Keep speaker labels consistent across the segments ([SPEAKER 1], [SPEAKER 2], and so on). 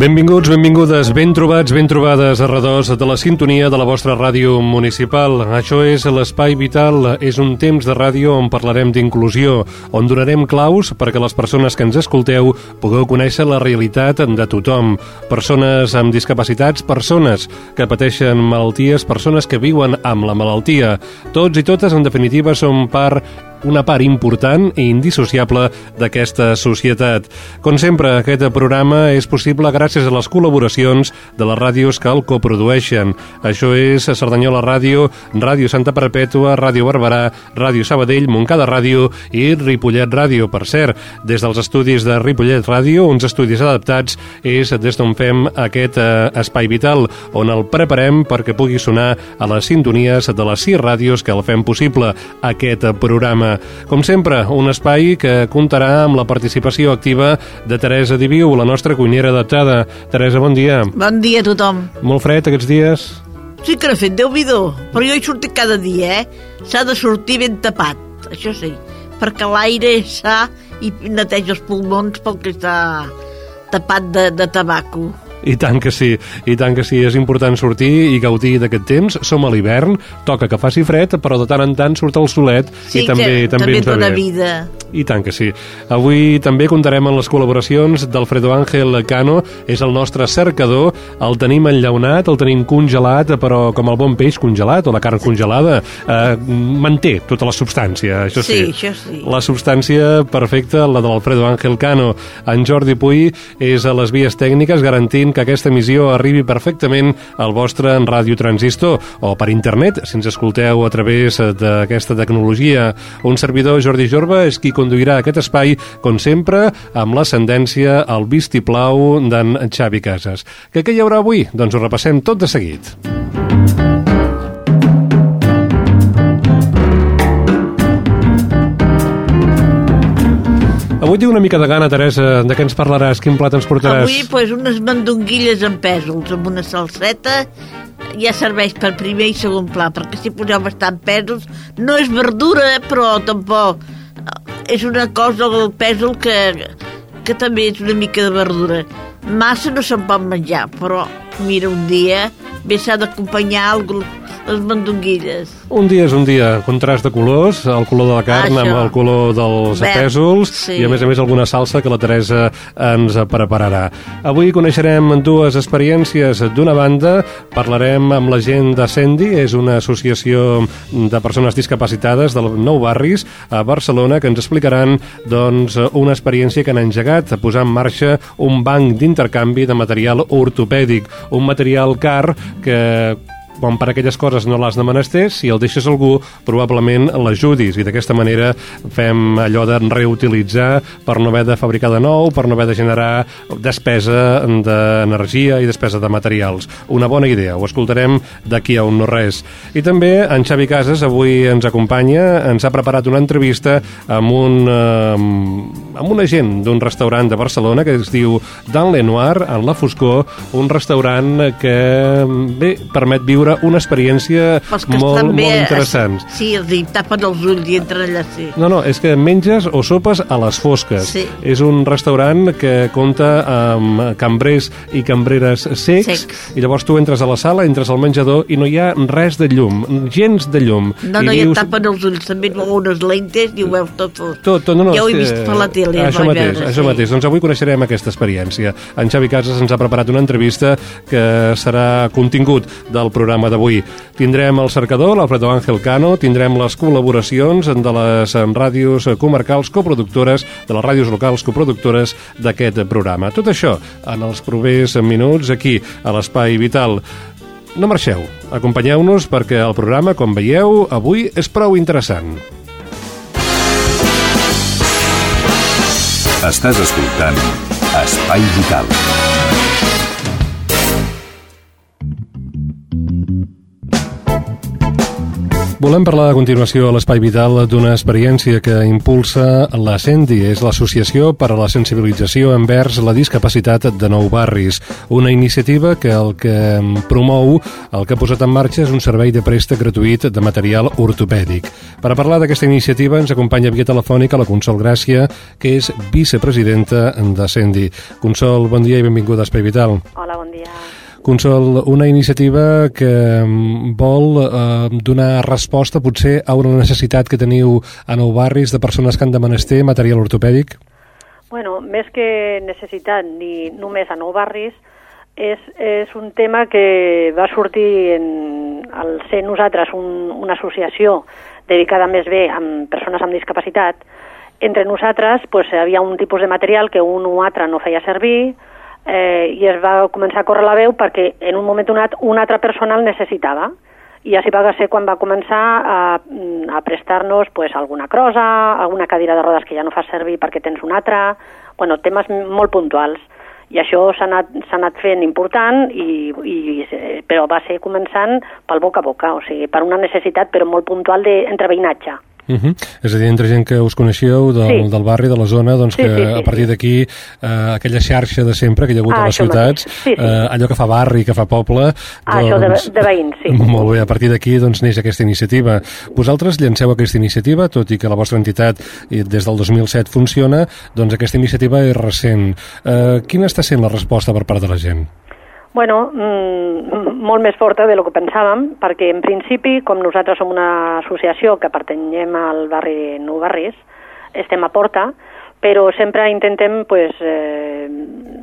[SPEAKER 1] Benvinguts, benvingudes, ben trobats, ben trobades a redors de la sintonia de la vostra ràdio municipal. Això és l'Espai Vital, és un temps de ràdio on parlarem d'inclusió, on donarem claus perquè les persones que ens escolteu pugueu conèixer la realitat de tothom. Persones amb discapacitats, persones que pateixen malalties, persones que viuen amb la malaltia. Tots i totes, en definitiva, som part una part important i indissociable d'aquesta societat. Com sempre, aquest programa és possible gràcies a les col·laboracions de les ràdios que el coprodueixen. Això és Cerdanyola Ràdio, Ràdio Santa Perpètua, Ràdio Barberà, Ràdio Sabadell, Montcada Ràdio i Ripollet Ràdio. Per cert, des dels estudis de Ripollet Ràdio, uns estudis adaptats, és des d'on fem aquest eh, espai vital, on el preparem perquè pugui sonar a les sintonies de les sis ràdios que el fem possible, aquest programa. Com sempre, un espai que comptarà amb la participació activa de Teresa Diviu, la nostra cuinera adaptada. Teresa, bon dia.
[SPEAKER 2] Bon dia a tothom.
[SPEAKER 1] Molt fred aquests dies?
[SPEAKER 2] Sí que n'ha fet, déu nhi però jo he sortit cada dia, eh? S'ha de sortir ben tapat, això sí, perquè l'aire és sa i neteja els pulmons pel que està tapat de, de tabaco.
[SPEAKER 1] I tant que sí, i tant que sí, és important sortir i gaudir d'aquest temps. Som a l'hivern, toca que faci fred, però de tant en tant surt el solet
[SPEAKER 2] sí,
[SPEAKER 1] i també,
[SPEAKER 2] que,
[SPEAKER 1] també,
[SPEAKER 2] també
[SPEAKER 1] ens va bé.
[SPEAKER 2] vida.
[SPEAKER 1] I tant que sí. Avui també comptarem amb les col·laboracions d'Alfredo Ángel Cano, és el nostre cercador, el tenim enllaunat, el tenim congelat, però com el bon peix congelat o la carn congelada, eh, manté tota la substància, això sí.
[SPEAKER 2] Sí, això sí.
[SPEAKER 1] La substància perfecta, la de l'Alfredo Ángel Cano. En Jordi Puy és a les vies tècniques garantint que aquesta emissió arribi perfectament al vostre ràdio transistor o per internet, si ens escolteu a través d'aquesta tecnologia. Un servidor, Jordi Jorba, és qui conduirà aquest espai, com sempre, amb l'ascendència al vistiplau d'en Xavi Casas. Que què hi haurà avui? Doncs ho repassem tot de seguit. Avui tinc una mica de gana, Teresa. De què ens parlaràs? Quin plat ens portaràs?
[SPEAKER 2] Avui, pues, unes mandonguilles amb pèsols, amb una salseta, ja serveix per primer i segon pla, perquè si poseu bastant pèsols, no és verdura, eh, però tampoc és una cosa del pèsol que, que també és una mica de verdura. Massa no se'n pot menjar, però mira, un dia bé s'ha d'acompanyar algú- les mandonguilles.
[SPEAKER 1] Un dia és un dia, contrast de colors, el color de la carn
[SPEAKER 2] Això.
[SPEAKER 1] amb el color dels
[SPEAKER 2] Verd,
[SPEAKER 1] pèsols
[SPEAKER 2] sí.
[SPEAKER 1] i a més a més alguna salsa que la Teresa ens prepararà. Avui coneixerem dues experiències. D'una banda, parlarem amb la gent de Sendi, és una associació de persones discapacitades del Nou Barris a Barcelona que ens explicaran doncs, una experiència que han engegat a posar en marxa un banc d'intercanvi de material ortopèdic, un material car que quan per aquelles coses no l'has de menester, si el deixes algú, probablement l'ajudis i d'aquesta manera fem allò de reutilitzar per no haver de fabricar de nou, per no haver de generar despesa d'energia i despesa de materials. Una bona idea, ho escoltarem d'aquí a un no res. I també en Xavi Casas avui ens acompanya, ens ha preparat una entrevista amb un, eh, amb un agent d'un restaurant de Barcelona que es diu Dan Lenoir, en la foscor, un restaurant que bé, permet viure una experiència molt, molt interessant.
[SPEAKER 2] Sí, els hi tapen els ulls i entren allà, sí.
[SPEAKER 1] No, no, és que menges o sopes a les fosques.
[SPEAKER 2] Sí.
[SPEAKER 1] És un restaurant que compta amb cambrers i cambreres secs,
[SPEAKER 2] Secs.
[SPEAKER 1] i llavors tu entres a la sala, entres al menjador i no hi ha res de llum, gens de llum.
[SPEAKER 2] No, no,
[SPEAKER 1] I
[SPEAKER 2] i et tapen els ulls, també amb unes lentes i ho veus tot fosc.
[SPEAKER 1] tot, tot, no, no,
[SPEAKER 2] ja ho he vist per la tele.
[SPEAKER 1] Això mateix,
[SPEAKER 2] veure,
[SPEAKER 1] això
[SPEAKER 2] sí.
[SPEAKER 1] mateix. Doncs avui coneixerem aquesta experiència. En Xavi Casas ens ha preparat una entrevista que serà contingut del programa programa d'avui. Tindrem el cercador, l'Alfredo Ángel Cano, tindrem les col·laboracions de les ràdios comarcals coproductores, de les ràdios locals coproductores d'aquest programa. Tot això en els propers minuts aquí, a l'Espai Vital. No marxeu, acompanyeu-nos perquè el programa, com veieu, avui és prou interessant.
[SPEAKER 3] Estàs escoltant Espai Vital.
[SPEAKER 1] Volem parlar a continuació a l'Espai Vital d'una experiència que impulsa la CENDI, és l'Associació per a la Sensibilització envers la Discapacitat de Nou Barris, una iniciativa que el que promou, el que ha posat en marxa és un servei de préstec gratuït de material ortopèdic. Per a parlar d'aquesta iniciativa ens acompanya via telefònica la Consol Gràcia, que és vicepresidenta de CENDI. Consol, bon dia i benvinguda a Espai Vital.
[SPEAKER 4] Hola, bon dia.
[SPEAKER 1] Consol, una iniciativa que mm, vol eh, donar resposta potser a una necessitat que teniu a nou barris de persones que han de menester material ortopèdic?
[SPEAKER 4] Bueno, més que necessitat ni només a nou barris, és, és un tema que va sortir en, al ser nosaltres un, una associació dedicada més bé a persones amb discapacitat. Entre nosaltres pues, hi havia un tipus de material que un o altre no feia servir, eh, i es va començar a córrer la veu perquè en un moment donat una altra persona el necessitava i així va ser quan va començar a, a prestar-nos pues, alguna crosa, alguna cadira de rodes que ja no fa servir perquè tens una altra, bueno, temes molt puntuals. I això s'ha anat, anat fent important, i, i, però va ser començant pel boca a boca, o sigui, per una necessitat però molt puntual d'entreveïnatge.
[SPEAKER 1] Uh -huh. És a dir, entre gent que us coneixeu del, sí. del barri, de la zona, doncs sí, que sí, sí, a partir d'aquí eh, aquella xarxa de sempre que hi ha hagut ah, a les ciutats, sí, sí. Eh, allò que fa barri, que fa poble...
[SPEAKER 4] Ah, doncs, això de, doncs, de veïns, sí.
[SPEAKER 1] Molt bé, a partir d'aquí doncs, neix aquesta iniciativa. Vosaltres llanceu aquesta iniciativa, tot i que la vostra entitat des del 2007 funciona, doncs aquesta iniciativa és recent. Eh, quina està sent la resposta per part de la gent?
[SPEAKER 4] Bueno, mm, molt més forta de lo que pensàvem, perquè en principi, com nosaltres som una associació que pertanyem al barri Nou Barris, estem a Porta, però sempre intentem, pues, eh,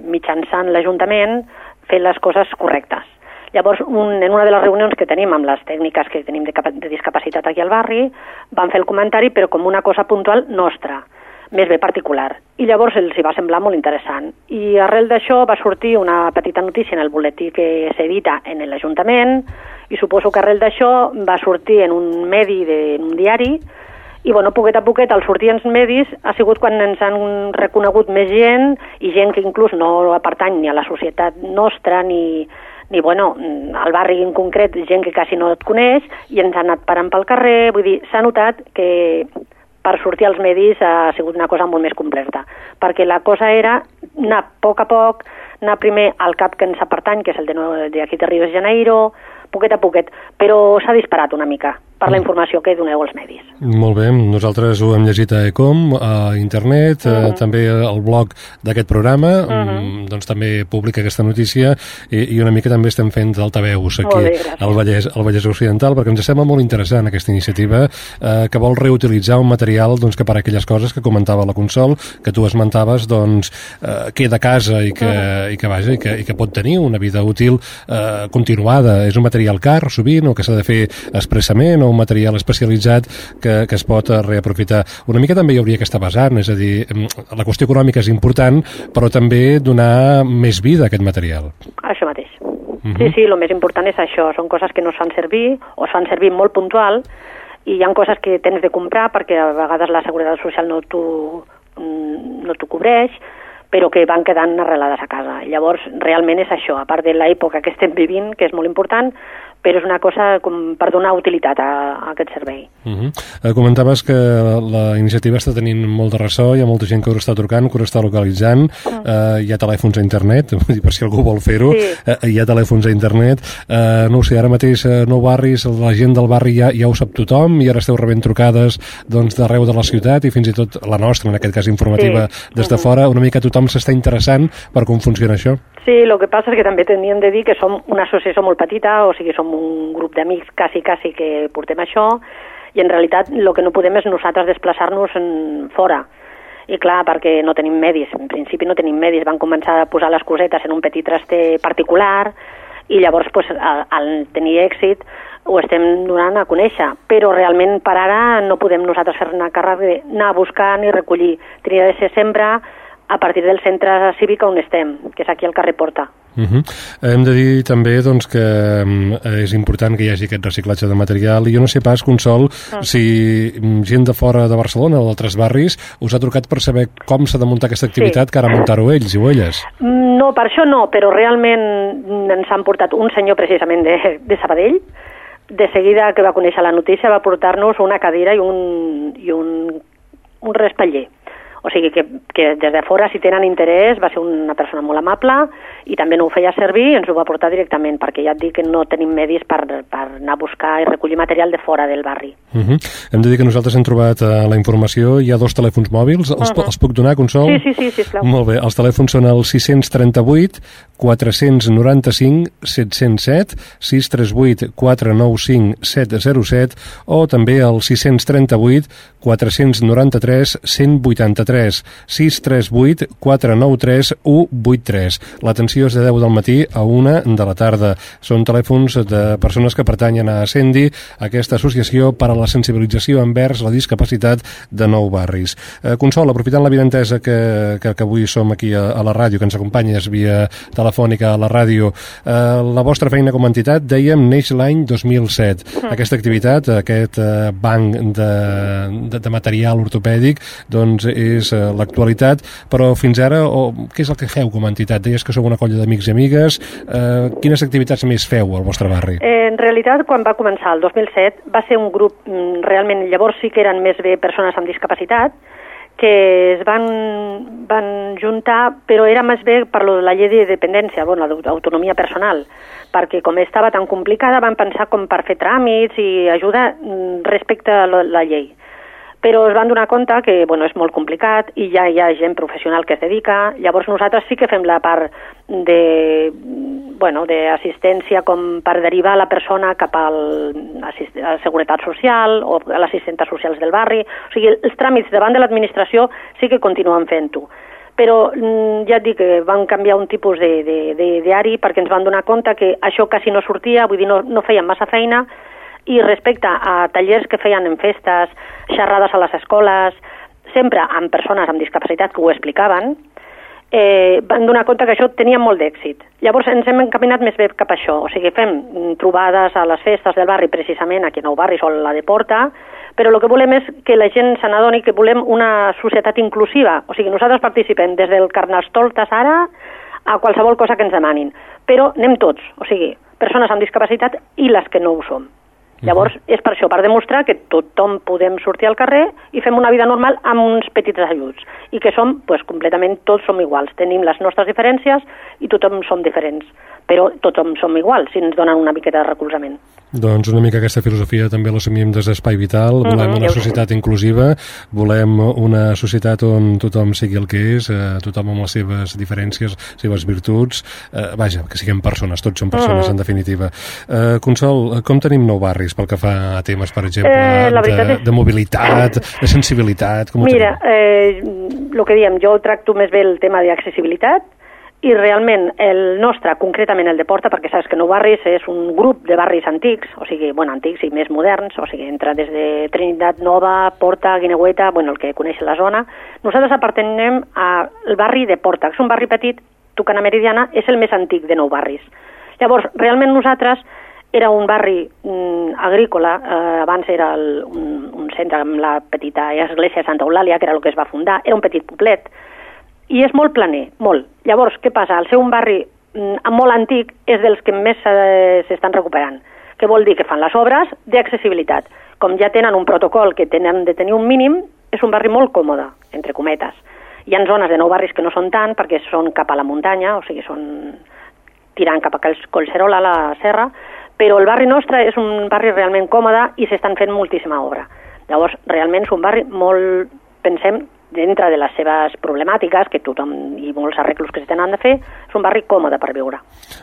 [SPEAKER 4] mitjançant l'Ajuntament, fer les coses correctes. Llavors, un, en una de les reunions que tenim amb les tècniques que tenim de, de discapacitat aquí al barri, van fer el comentari, però com una cosa puntual nostra més bé particular. I llavors els hi va semblar molt interessant. I arrel d'això va sortir una petita notícia en el boletí que s'edita en l'Ajuntament i suposo que arrel d'això va sortir en un medi, de, en un diari, i bueno, poquet a poquet al sortir els medis ha sigut quan ens han reconegut més gent i gent que inclús no pertany ni a la societat nostra ni, ni bueno, al barri en concret, gent que quasi no et coneix i ens han anat parant pel carrer, vull dir, s'ha notat que per sortir als medis ha sigut una cosa molt més completa, perquè la cosa era anar a poc a poc, anar primer al cap que ens pertany, que és el de, de aquí de Rio de Janeiro, poquet a poquet, però s'ha disparat una mica per la mm. informació que doneu als medis.
[SPEAKER 1] Molt bé, nosaltres ho hem llegit a Ecom, a internet, -huh. eh, també al blog d'aquest programa, mm, -huh. doncs també publica aquesta notícia i, i una mica també estem fent d'altaveus aquí bé, al, Vallès, al Vallès Occidental perquè ens sembla molt interessant aquesta iniciativa eh, que vol reutilitzar un material doncs, que per aquelles coses que comentava la Consol, que tu esmentaves, doncs, eh, queda a casa i que, uh -huh. i que, vaja, i que, i que pot tenir una vida útil eh, continuada. És un material car, sovint, o que s'ha de fer expressament o un material especialitzat que, que es pot reaprofitar. Una mica també hi hauria que estar basant, és a dir, la qüestió econòmica és important, però també donar més vida a aquest material.
[SPEAKER 4] Això mateix. Uh -huh. Sí, sí, el més important és això, són coses que no es fan servir o es fan servir molt puntual i hi ha coses que tens de comprar perquè a vegades la Seguretat Social no t'ho no t'ho cobreix, però que van quedant arrelades a casa. Llavors, realment és això, a part de l'època que estem vivint, que és molt important, però és una cosa com per donar utilitat a, a aquest servei.
[SPEAKER 1] Uh -huh. eh, comentaves que la iniciativa està tenint molt de ressò, hi ha molta gent que us està trucant, que us està localitzant, uh -huh. eh, hi ha telèfons a internet, per si algú vol fer-ho, sí. eh, hi ha telèfons a internet, eh, no ho sé, ara mateix eh, nou barris, la gent del barri ja, ja ho sap tothom i ara esteu rebent trucades doncs, d'arreu de la ciutat i fins i tot la nostra, en aquest cas informativa, sí. des de uh -huh. fora, una mica tothom s'està interessant per com funciona això.
[SPEAKER 4] Sí, el que passa és que també teníem de dir que som una associació molt petita, o sigui, som un grup d'amics quasi, quasi que portem això, i en realitat el que no podem és nosaltres desplaçar-nos fora. I clar, perquè no tenim medis, en principi no tenim medis, van començar a posar les cosetes en un petit traster particular, i llavors pues, al, al tenir èxit ho estem donant a conèixer, però realment per ara no podem nosaltres fer-ne càrrec d'anar a buscar ni recollir. Tenia de ser sempre a partir del centre cívic on estem, que és aquí al carrer Porta.
[SPEAKER 1] Uh -huh. Hem de dir també doncs, que eh, és important que hi hagi aquest reciclatge de material i jo no sé pas, Consol, uh. si mm, gent de fora de Barcelona o d'altres barris us ha trucat per saber com s'ha de muntar aquesta activitat sí. que ara muntar-ho ells i o elles.
[SPEAKER 4] No, per això no, però realment ens han portat un senyor precisament de, de Sabadell, de seguida que va conèixer la notícia va portar-nos una cadira i un, i un, un respaller o sigui que, que des de fora, si tenen interès, va ser una persona molt amable i també no ho feia servir i ens ho va portar directament, perquè ja et dic que no tenim medis per, per anar a buscar i recollir material de fora del barri.
[SPEAKER 1] Uh -huh. Hem de dir que nosaltres hem trobat uh, la informació, hi ha dos telèfons mòbils, els, uh -huh. els puc donar, Consol?
[SPEAKER 4] Sí, sí, sí, sisplau.
[SPEAKER 1] Molt bé, els telèfons són el 638 495 707, 638 495 707 o també el 638 493 183 638 493 183. L'atenció és de 10 del matí a 1 de la tarda. Són telèfons de persones que pertanyen a Ascendi, aquesta associació per a la sensibilització envers la discapacitat de nou barris. Eh, Consol, aprofitant la videntesa que, que, que avui som aquí a, a la ràdio, que ens acompanyes via telefònica a la ràdio, eh, la vostra feina com a entitat, dèiem, neix l'any 2007. Mm. Aquesta activitat, aquest eh, banc de, de, de material ortopèdic, doncs és eh, l'actualitat, però fins ara, o, què és el que feu com a entitat? Deies que sou una colla d'amics i amigues. Eh, quines activitats més feu al vostre barri?
[SPEAKER 4] Eh, en realitat, quan va començar el 2007, va ser un grup, mm, realment, llavors sí que eren més bé persones amb discapacitat, que es van, van juntar, però era més bé per lo de la llei de dependència, bueno, d'autonomia personal, perquè com estava tan complicada van pensar com per fer tràmits i ajuda mm, respecte a la llei però es van donar compte que bueno, és molt complicat i ja hi ha gent professional que es dedica. Llavors nosaltres sí que fem la part de bueno, com per derivar la persona cap al, a la Seguretat Social o a l'assistenta socials del barri. O sigui, els tràmits davant de l'administració sí que continuen fent-ho però mm, ja et dic que van canviar un tipus de, de, de diari perquè ens van donar compte que això quasi no sortia, vull dir, no, no feien massa feina, i respecte a tallers que feien en festes, xerrades a les escoles, sempre amb persones amb discapacitat que ho explicaven, eh, van donar compte que això tenia molt d'èxit. Llavors ens hem encaminat més bé cap a això, o sigui, fem trobades a les festes del barri, precisament aquí a Nou Barri o la de Porta, però el que volem és que la gent se n'adoni que volem una societat inclusiva, o sigui, nosaltres participem des del Carnestoltes ara a qualsevol cosa que ens demanin, però anem tots, o sigui, persones amb discapacitat i les que no ho som. Llavors, uh -huh. és per això, per demostrar que tothom podem sortir al carrer i fem una vida normal amb uns petits ajuts i que som, pues, completament, tots som iguals. Tenim les nostres diferències i tothom som diferents, però tothom som iguals si ens donen una miqueta de recolzament.
[SPEAKER 1] Doncs una mica aquesta filosofia també l'assumim des d'Espai Vital. Volem mm -hmm, una societat inclusiva, volem una societat on tothom sigui el que és, eh, tothom amb les seves diferències, les seves virtuts, eh, vaja, que siguem persones, tots som persones mm -hmm. en definitiva. Eh, Consol, com tenim nou barris pel que fa a temes, per exemple, eh, de, és... de mobilitat, de sensibilitat? Com
[SPEAKER 4] Mira, eh, el que diem, jo tracto més bé el tema d'accessibilitat, i realment el nostre, concretament el de Porta, perquè saps que Nou Barris és un grup de barris antics, o sigui, bueno, antics i més moderns, o sigui, entra des de Trinitat Nova, Porta, Guineueta, bueno, el que coneix la zona. Nosaltres apartenem al barri de Porta, que és un barri petit, Tucana Meridiana, és el més antic de Nou Barris. Llavors, realment nosaltres era un barri mm, agrícola, eh, abans era el, un, un centre amb la petita església de Santa Eulàlia, que era el que es va fundar, era un petit poblet, i és molt planer, molt. Llavors, què passa? El ser un barri mm, molt antic és dels que més s'estan recuperant. Què vol dir? Que fan les obres d'accessibilitat. Com ja tenen un protocol que tenen de tenir un mínim, és un barri molt còmode, entre cometes. Hi ha zones de nou barris que no són tant, perquè són cap a la muntanya, o sigui, són tirant cap a Collserola, a la serra, però el barri nostre és un barri realment còmode i s'estan fent moltíssima obra. Llavors, realment és un barri molt, pensem, dintre de les seves problemàtiques, que tothom i molts arreglos que s'hi tenen de fer, és un barri còmode per viure.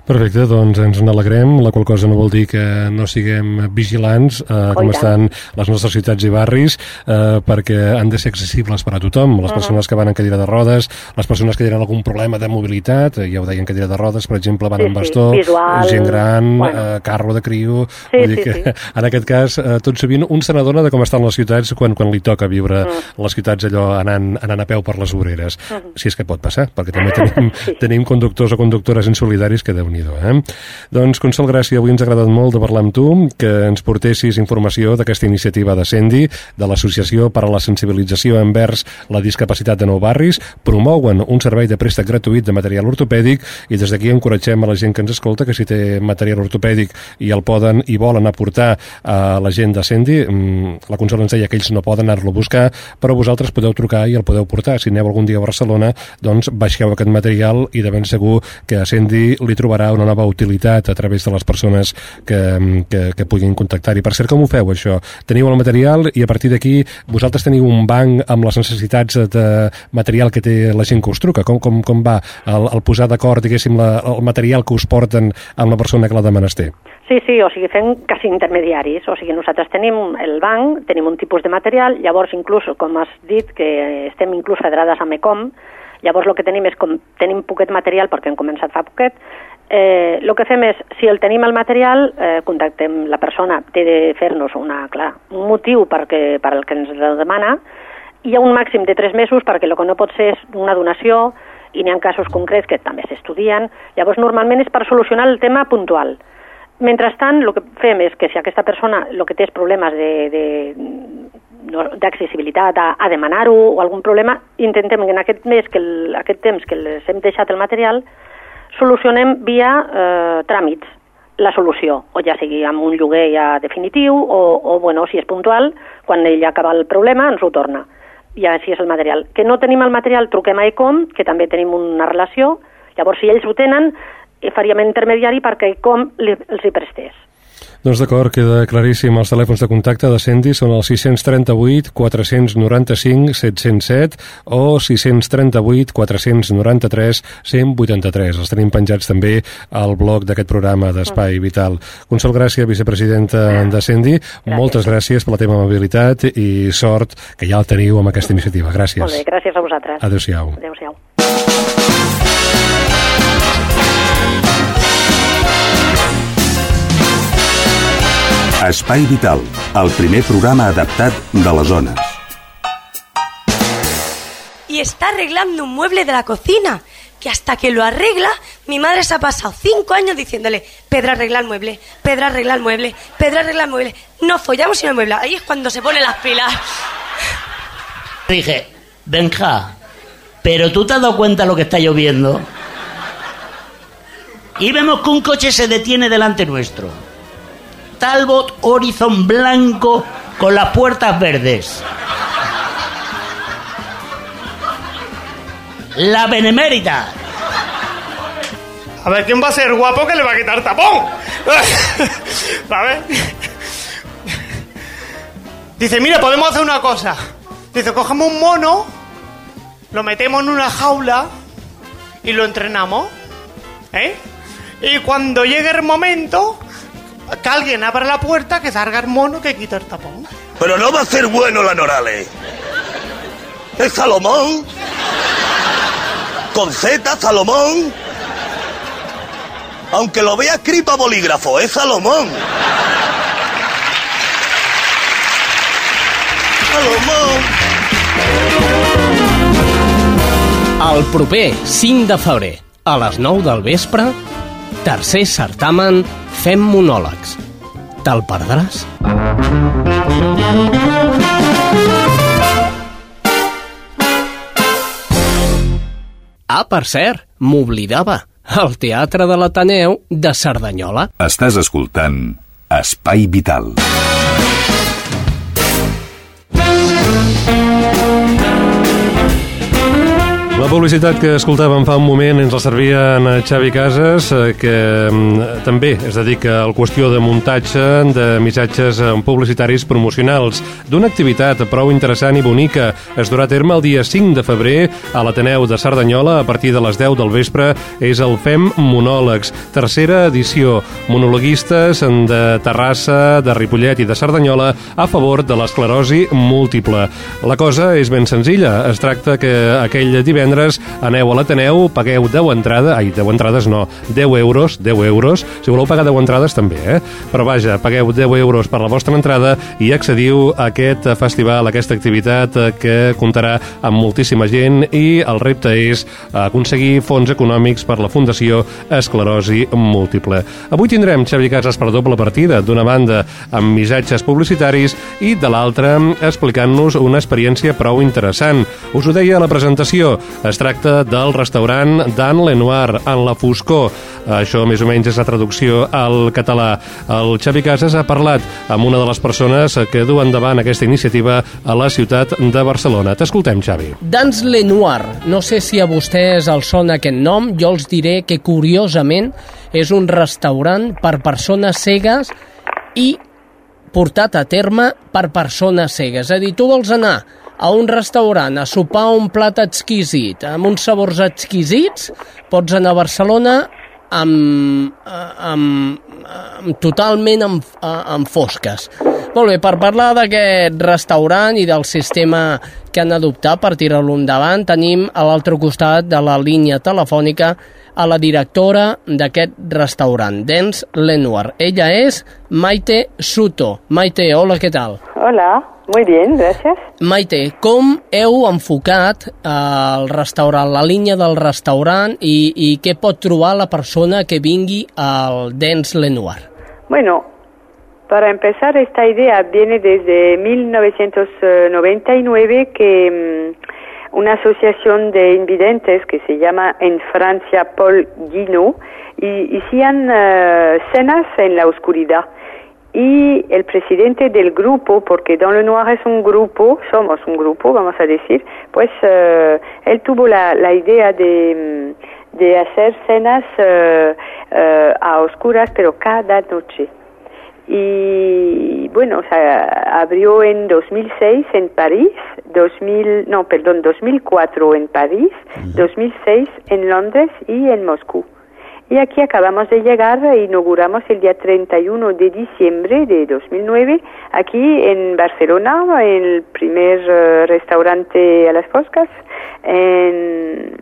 [SPEAKER 1] Perfecte, doncs ens n'alegrem, la qual cosa no vol dir que no siguem vigilants eh, com estan les nostres ciutats i barris, eh, perquè han de ser accessibles per a tothom, les uh -huh. persones que van en cadira de rodes, les persones que tenen algun problema de mobilitat, eh, ja ho deien cadira de rodes, per exemple, van
[SPEAKER 4] sí,
[SPEAKER 1] en bastó,
[SPEAKER 4] sí, visual,
[SPEAKER 1] gent gran,
[SPEAKER 4] bueno.
[SPEAKER 1] eh, carro de criu,
[SPEAKER 4] Sí,
[SPEAKER 1] vull dir
[SPEAKER 4] sí,
[SPEAKER 1] que
[SPEAKER 4] sí.
[SPEAKER 1] en aquest cas eh, tot sovint un se n'adona de com estan les ciutats quan, quan li toca viure
[SPEAKER 4] Mm.
[SPEAKER 1] les ciutats allò anant, anant a peu per les obreres,
[SPEAKER 4] Mhm.
[SPEAKER 1] si és que pot passar, perquè també tenim, tenim conductors o conductores insolidaris que déu nhi eh? Doncs, Consol Gràcia, avui ens ha agradat molt de parlar amb tu, que ens portessis informació d'aquesta iniciativa de Cendi, de l'Associació per a la Sensibilització envers la Discapacitat de Nou Barris, promouen un servei de préstec gratuït de material ortopèdic i des d'aquí encoratgem a la gent que ens escolta que si té material ortopèdic i el poden i volen aportar a la gent de Cendi, mm, la Consol ens deia que ells no poden anar-lo a buscar, però vosaltres podeu trucar i el podeu portar. Si aneu algun dia a Barcelona, doncs baixeu aquest material i de ben segur que a Cendi li trobarà una nova utilitat a través de les persones que, que, que puguin contactar. I per cert, com ho feu, això? Teniu el material i a partir d'aquí vosaltres teniu un banc amb les necessitats de material que té la gent que us truca? Com, com, com va el, el posar d'acord, diguéssim, la, el material que us porten amb la persona que l'ha de menester?
[SPEAKER 4] Sí, sí, o sigui, fem quasi intermediaris, o sigui, nosaltres tenim el banc, tenim un tipus de material, llavors inclús, com has dit, que estem inclús federades amb ECOM, llavors el que tenim és com tenim poquet material, perquè hem començat fa poquet, eh, que fem és, si el tenim el material, eh, contactem la persona, té de fer-nos una, un motiu perquè, per al que ens demana, hi ha un màxim de tres mesos perquè el que no pot ser és una donació, i n'hi ha casos concrets que també s'estudien, llavors normalment és per solucionar el tema puntual. Mentrestant, el que fem és que si aquesta persona el que té és problemes de, de, no- d'accessibilitat a, a demanar-ho o algun problema, intentem que en aquest mes, que el, aquest temps que les hem deixat el material, solucionem via eh, tràmits la solució, o ja sigui amb un lloguer ja definitiu, o, o bueno, si és puntual, quan ell acaba el problema ens ho torna. I així és el material. Que no tenim el material, truquem a ECOM, que també tenim una relació, llavors si ells ho tenen, faríem intermediari perquè ECOM li, els hi prestés.
[SPEAKER 1] Doncs d'acord, queda claríssim. Els telèfons de contacte de Cendi són el 638 495 707 o 638 493 183. Els tenim penjats també al blog d'aquest programa d'Espai Vital. Consol Gràcia, vicepresidenta de Cendi, moltes gràcies per la teva amabilitat i sort que ja el teniu amb aquesta iniciativa. Gràcies.
[SPEAKER 4] Molt bé, gràcies a vosaltres.
[SPEAKER 1] Adéu-siau.
[SPEAKER 4] Adéu-siau.
[SPEAKER 3] Espai Vital, el primer programa adaptat de les zones.
[SPEAKER 5] y está arreglando un mueble de la cocina. Que hasta que lo arregla, mi madre se ha pasado cinco años diciéndole, Pedro arregla el mueble, Pedro arregla el mueble, Pedro arregla el mueble. No follamos sin el mueble. Ahí es cuando se pone las pilas.
[SPEAKER 6] Dije, Benja, pero tú te has dado cuenta lo que está lloviendo. Y vemos que un coche se detiene delante nuestro. Talbot Horizon blanco con las puertas verdes. La Benemérita.
[SPEAKER 7] A ver, ¿quién va a ser guapo que le va a quitar tapón? ¿Sabes? Dice, mira, podemos hacer una cosa. Dice, cogemos un mono, lo metemos en una jaula y lo entrenamos. ¿Eh? Y cuando llegue el momento, que alguien abra la puerta, que salga el mono que quita el tapón.
[SPEAKER 8] Pero no va a ser bueno la Norales. Es Salomón. Con Z, Salomón. Aunque lo vea escrito a bolígrafo, es Salomón. Salomón.
[SPEAKER 9] El proper 5 de febrer, a les 9 del vespre, tercer certamen Fem monòlegs. Te'l perdràs? Ah, per cert, m'oblidava. El Teatre de l'Ateneu de Cerdanyola.
[SPEAKER 3] Estàs escoltant Espai Vital.
[SPEAKER 1] La publicitat que escoltàvem fa un moment ens la servia en Xavi Casas, eh, que mm, també es dedica al qüestió de muntatge de missatges eh, publicitaris promocionals d'una activitat prou interessant i bonica. Es durà a terme el dia 5 de febrer a l'Ateneu de Cerdanyola a partir de les 10 del vespre. És el FEM Monòlegs, tercera edició. Monologuistes de Terrassa, de Ripollet i de Cerdanyola a favor de l'esclerosi múltiple. La cosa és ben senzilla. Es tracta que aquell divendres divendres aneu a l'Ateneu, pagueu 10 entrades, ai, 10 entrades no, 10 euros, 10 euros, si voleu pagar 10 entrades també, eh? Però vaja, pagueu 10 euros per la vostra entrada i accediu a aquest festival, a aquesta activitat que comptarà amb moltíssima gent i el repte és aconseguir fons econòmics per la Fundació Esclerosi Múltiple. Avui tindrem Xavi Casas per doble partida, d'una banda amb missatges publicitaris i de l'altra explicant-nos una experiència prou interessant. Us ho deia a la presentació, es tracta del restaurant Dan Lenoir, en la foscor. Això més o menys és la traducció al català. El Xavi Casas ha parlat amb una de les persones que du endavant aquesta iniciativa a la ciutat de Barcelona. T'escoltem, Xavi.
[SPEAKER 9] Dans Lenoir. No sé si a vostès els sona aquest nom. Jo els diré que, curiosament, és un restaurant per persones cegues i portat a terme per persones cegues. És a dir, tu vols anar a un restaurant a sopar un plat exquisit, amb uns sabors exquisits, pots anar a Barcelona amb, amb, amb totalment amb, amb fosques. Molt bé, per parlar d'aquest restaurant i del sistema que han adoptat per tirar-lo endavant, tenim a l'altre costat de la línia telefònica a la directora d'aquest restaurant, Dens Lenoir. Ella és Maite Suto. Maite, hola, què tal?
[SPEAKER 10] Hola, muy bien, gracias.
[SPEAKER 9] Maite, com heu enfocat el restaurant, la línia del restaurant i, i què pot trobar la persona que vingui al Dens Lenoir?
[SPEAKER 10] Bueno, para empezar, esta idea viene desde 1999 que um, una asociación de invidentes que se llama en Francia Paul Guinot y hacían uh, cenas en la oscuridad. Y el presidente del grupo, porque Don Le Noir es un grupo, somos un grupo, vamos a decir, pues uh, él tuvo la, la idea de, de, hacer cenas uh, a oscuras, pero cada noche y bueno, o sea, abrió en 2006 en París, 2000, no, perdón, 2004 en París, 2006 en Londres y en Moscú. Y aquí acabamos de llegar, inauguramos el día 31 de diciembre de 2009, aquí en Barcelona, en el primer uh, restaurante a las foscas. En,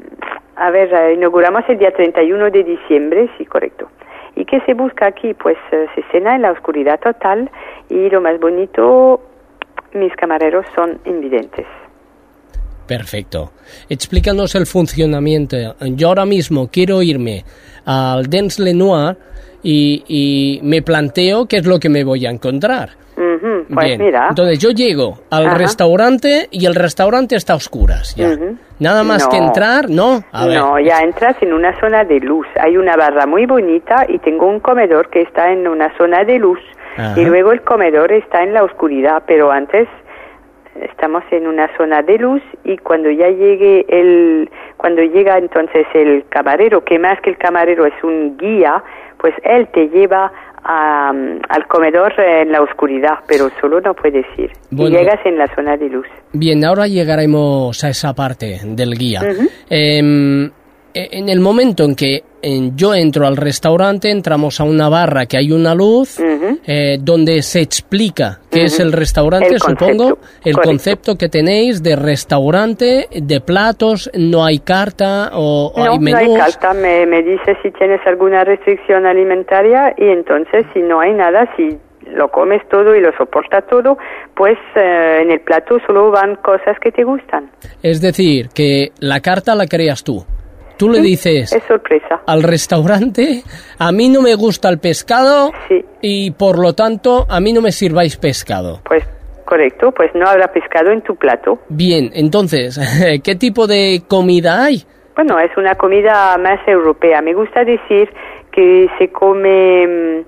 [SPEAKER 10] a ver, inauguramos el día 31 de diciembre, sí, correcto. ¿Y qué se busca aquí? Pues se cena en la oscuridad total y lo más bonito, mis camareros son invidentes.
[SPEAKER 9] Perfecto. Explícanos el funcionamiento. Yo ahora mismo quiero irme al Dens Lenoir y, y me planteo qué es lo que me voy a encontrar.
[SPEAKER 10] Uh -huh. Pues
[SPEAKER 9] Bien.
[SPEAKER 10] mira.
[SPEAKER 9] Entonces yo llego al
[SPEAKER 10] Ajá.
[SPEAKER 9] restaurante y el restaurante está a oscuras ya.
[SPEAKER 10] Ujú.
[SPEAKER 9] Nada más
[SPEAKER 10] No.
[SPEAKER 9] que entrar, ¿no? A ver.
[SPEAKER 10] no, ya entras en una zona de luz. Hay una barra muy bonita y tengo un comedor que está en una zona de luz.
[SPEAKER 9] Ajá.
[SPEAKER 10] Y luego el comedor está en la oscuridad, pero antes estamos en una zona de luz y cuando ya llegue el cuando llega entonces el camarero, que más que el camarero es un guía, pues él te lleva a, al comedor en la oscuridad, pero solo no puedes ir.
[SPEAKER 9] Bueno.
[SPEAKER 10] Y llegas en la zona de luz.
[SPEAKER 9] Bien, ahora llegaremos a esa parte del guía. En el momento en que en- yo entro al restaurante, entramos a una barra que hay una luz,
[SPEAKER 10] Ujú.
[SPEAKER 9] eh, donde se explica qué es
[SPEAKER 10] Ujú.
[SPEAKER 9] el restaurante,
[SPEAKER 10] El
[SPEAKER 9] supongo, el
[SPEAKER 10] correcto.
[SPEAKER 9] concepto que tenéis de restaurante, de platos, no hay carta o, o
[SPEAKER 10] No,
[SPEAKER 9] hay
[SPEAKER 10] no
[SPEAKER 9] menús.
[SPEAKER 10] hay carta, me, me dice si tienes alguna restricción alimentaria y entonces si no hay nada, si lo comes todo y lo soporta todo, pues eh, en el plato solo van cosas que te gustan.
[SPEAKER 9] Es decir, que la carta la creas tú. Tú le dices
[SPEAKER 10] Es sorpresa.
[SPEAKER 9] al restaurante, a mí no me gusta el pescado
[SPEAKER 10] Sí.
[SPEAKER 9] y por lo tanto a mí no me sirváis pescado.
[SPEAKER 10] Pues correcto, pues no habrá pescado en tu plato.
[SPEAKER 9] Bien, entonces, ¿qué tipo de comida hay?
[SPEAKER 10] Bueno, es una comida más europea. Me gusta decir que se come mm,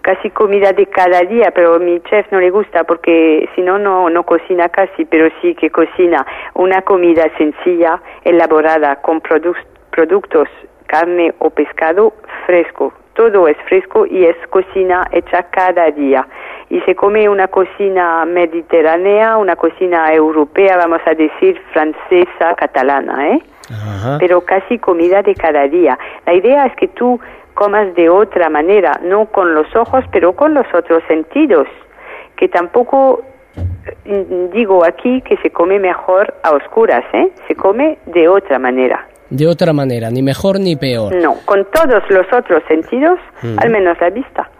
[SPEAKER 10] casi comida de cada día, pero a mi chef no le gusta porque si no, no, no cocina casi, pero sí que cocina una comida sencilla, elaborada con produc- productos, carne o pescado fresco. Todo es fresco y es cocina hecha cada día. Y se come una cocina mediterránea, una cocina europea, vamos a decir francesa, catalana, ¿eh?
[SPEAKER 9] Ajá.
[SPEAKER 10] pero casi comida de cada día. La idea es que tú comas de otra manera, no con los ojos, pero con los otros sentidos, que tampoco eh, digo aquí que se come mejor a oscuras, ¿eh? Se come de otra manera.
[SPEAKER 9] De otra manera, ni mejor ni peor.
[SPEAKER 10] No, con todos los otros sentidos, al menos la vista.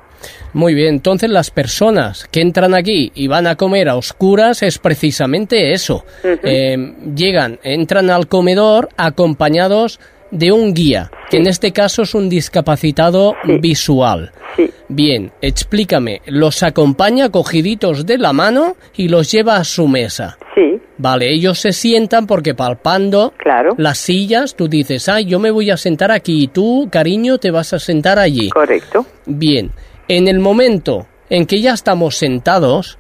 [SPEAKER 9] Muy bien, entonces las personas que entran aquí y van a comer a oscuras es precisamente eso. Eh, llegan, entran al comedor acompañados de un guía, que en este caso es un discapacitado visual.
[SPEAKER 10] Sí.
[SPEAKER 9] Bien, explícame, los acompaña cogiditos de la mano y los lleva a su mesa.
[SPEAKER 10] Sí,
[SPEAKER 9] Vale, ellos se sientan porque palpando
[SPEAKER 10] Claro.
[SPEAKER 9] las sillas, tú dices, ay, yo me voy a sentar aquí y tú, cariño, te vas a sentar allí.
[SPEAKER 10] correcto.
[SPEAKER 9] Bien, en el momento en que ya estamos sentados,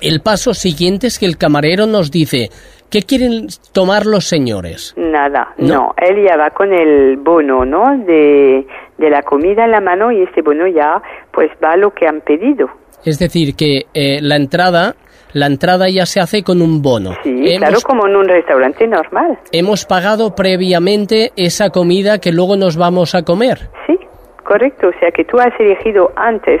[SPEAKER 9] el paso siguiente es que el camarero nos dice, ¿qué quieren tomar los señores?
[SPEAKER 10] Nada,
[SPEAKER 9] No.
[SPEAKER 10] no. Él ya va con el bono, ¿no? De, de la comida en la mano y este bono ya, pues va a lo que han pedido.
[SPEAKER 9] Es decir, que eh, la entrada, la entrada ya se hace con un bono.
[SPEAKER 10] Sí, claro, como en un restaurante normal.
[SPEAKER 9] hemos pagado previamente esa comida que luego nos vamos a comer.
[SPEAKER 10] Sí, correcto. O sea que tú has elegido antes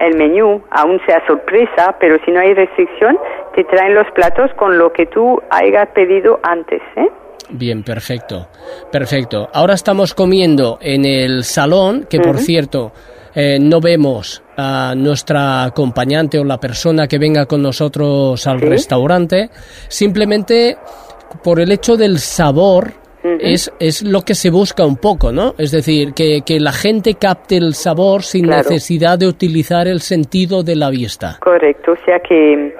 [SPEAKER 10] el menú, aún sea sorpresa, pero si no hay restricción, te traen los platos con lo que tú hayas pedido antes, ¿eh?
[SPEAKER 9] Bien, perfecto. Perfecto. Ahora estamos comiendo en el salón, que por cierto, eh, no vemos a nuestra acompañante o la persona que venga con nosotros al
[SPEAKER 10] Sí.
[SPEAKER 9] restaurante. Simplemente por el hecho del sabor es, es lo que se busca un poco, ¿no? Es decir, que, que la gente capte el sabor sin
[SPEAKER 10] Claro.
[SPEAKER 9] necesidad de utilizar el sentido de la vista.
[SPEAKER 10] Correcto, o sea que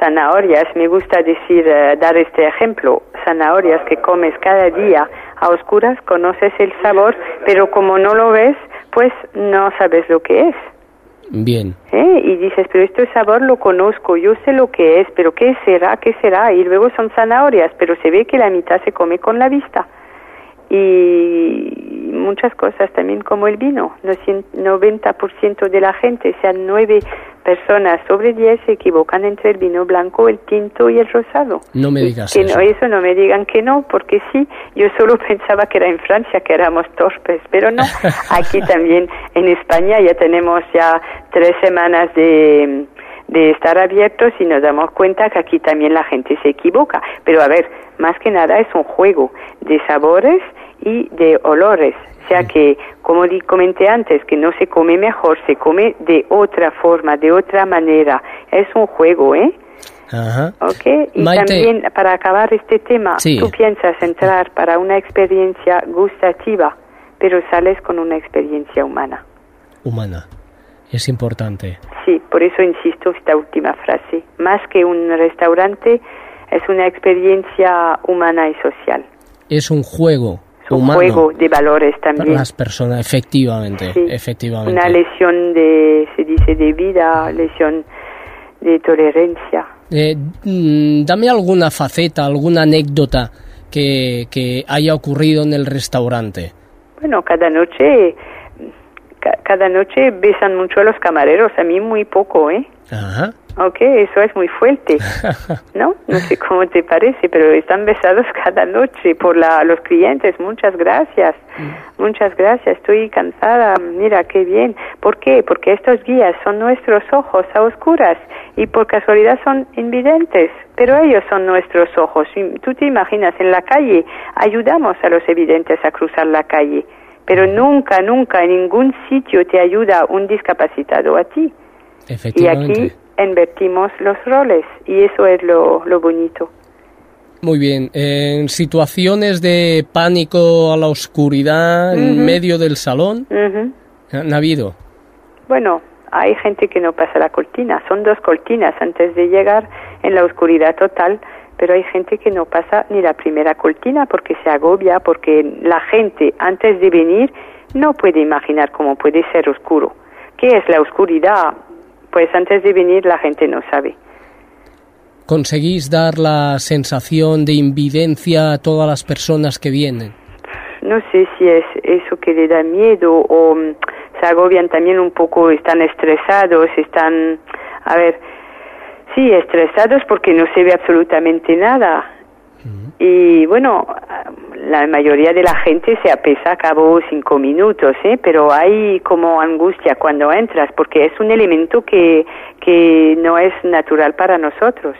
[SPEAKER 10] zanahorias, me gusta decir, eh, dar este ejemplo, zanahorias que comes cada día a oscuras, conoces el sabor, pero como no lo ves, pues no sabes lo que es.
[SPEAKER 9] Bien.
[SPEAKER 10] ¿eh? Y dices, pero este sabor lo conozco, yo sé lo que es, pero ¿qué será? ¿Qué será? Y luego son zanahorias, pero se ve que la mitad se come con la vista. Y muchas cosas también como el vino. No cien- 90% de la gente, sean nueve personas sobre 10, se equivocan entre el vino blanco, el tinto y el rosado.
[SPEAKER 9] No me digas
[SPEAKER 10] Que
[SPEAKER 9] eso.
[SPEAKER 10] no, eso no me digan que no, porque sí, yo solo pensaba que era en Francia, que éramos torpes, pero no. Aquí también en España ya tenemos ya tres semanas de, de estar abiertos y nos damos cuenta que aquí también la gente se equivoca. Pero a ver, más que nada es un juego de sabores y de olores. O sea que, como di- comenté antes, que no se come mejor, se come de otra forma, de otra manera. Es un juego, ¿eh?
[SPEAKER 9] Ajá.
[SPEAKER 10] Ok, y
[SPEAKER 9] Maite.
[SPEAKER 10] también para acabar este tema,
[SPEAKER 9] Sí.
[SPEAKER 10] tú piensas entrar para una experiencia gustativa, pero sales con una experiencia humana.
[SPEAKER 9] Humana. Es importante.
[SPEAKER 10] Sí, por eso insisto esta última frase. Más que un restaurante, es una experiencia humana y social.
[SPEAKER 9] Es un juego
[SPEAKER 10] Es un
[SPEAKER 9] humano
[SPEAKER 10] juego de valores
[SPEAKER 9] para
[SPEAKER 10] también.
[SPEAKER 9] las personas, efectivamente,
[SPEAKER 10] Sí.
[SPEAKER 9] efectivamente.
[SPEAKER 10] Una lesión de, se dice, de vida, lesión de tolerancia.
[SPEAKER 9] Eh, mm, dame alguna faceta, alguna anécdota que, que haya ocurrido en el restaurante.
[SPEAKER 10] Bueno, cada noche, ca- cada noche besan mucho a los camareros, a mí muy poco, ¿eh?
[SPEAKER 9] Ajá.
[SPEAKER 10] Ok, eso es muy fuerte, ¿no? No sé cómo te parece, pero están besados cada noche por la, los clientes. Muchas gracias, muchas gracias. Estoy cansada. Mira qué bien. ¿Por qué? Porque estos guías son nuestros ojos a oscuras y por casualidad son invidentes, pero ellos son nuestros ojos. Tú te imaginas en la calle ayudamos a los evidentes a cruzar la calle, pero nunca, nunca en ningún sitio te ayuda un discapacitado a ti. Y
[SPEAKER 9] Efectivamente.
[SPEAKER 10] aquí invertimos los roles y eso es lo, lo bonito.
[SPEAKER 9] Muy bien. En situaciones de pánico a la oscuridad en medio del salón,
[SPEAKER 10] Ujú.
[SPEAKER 9] ¿han habido?
[SPEAKER 10] Bueno, hay gente que no pasa la cortina, son dos cortinas antes de llegar en la oscuridad total, pero hay gente que no pasa ni la primera cortina porque se agobia, porque la gente antes de venir no puede imaginar cómo puede ser oscuro. ¿Qué es la oscuridad? Pues antes de venir la gente no sabe.
[SPEAKER 9] ¿Conseguís dar la sensación de invidencia a todas las personas que vienen?
[SPEAKER 10] No sé si es eso que le da miedo o mm, se agobian también un poco, están estresados, están, a ver, sí, estresados porque no se ve absolutamente nada. Y bueno, la mayoría de la gente se apesa a cabo cinco minutos, ¿eh? pero hay como angustia cuando entras porque es un elemento que, que no es natural para nosotros.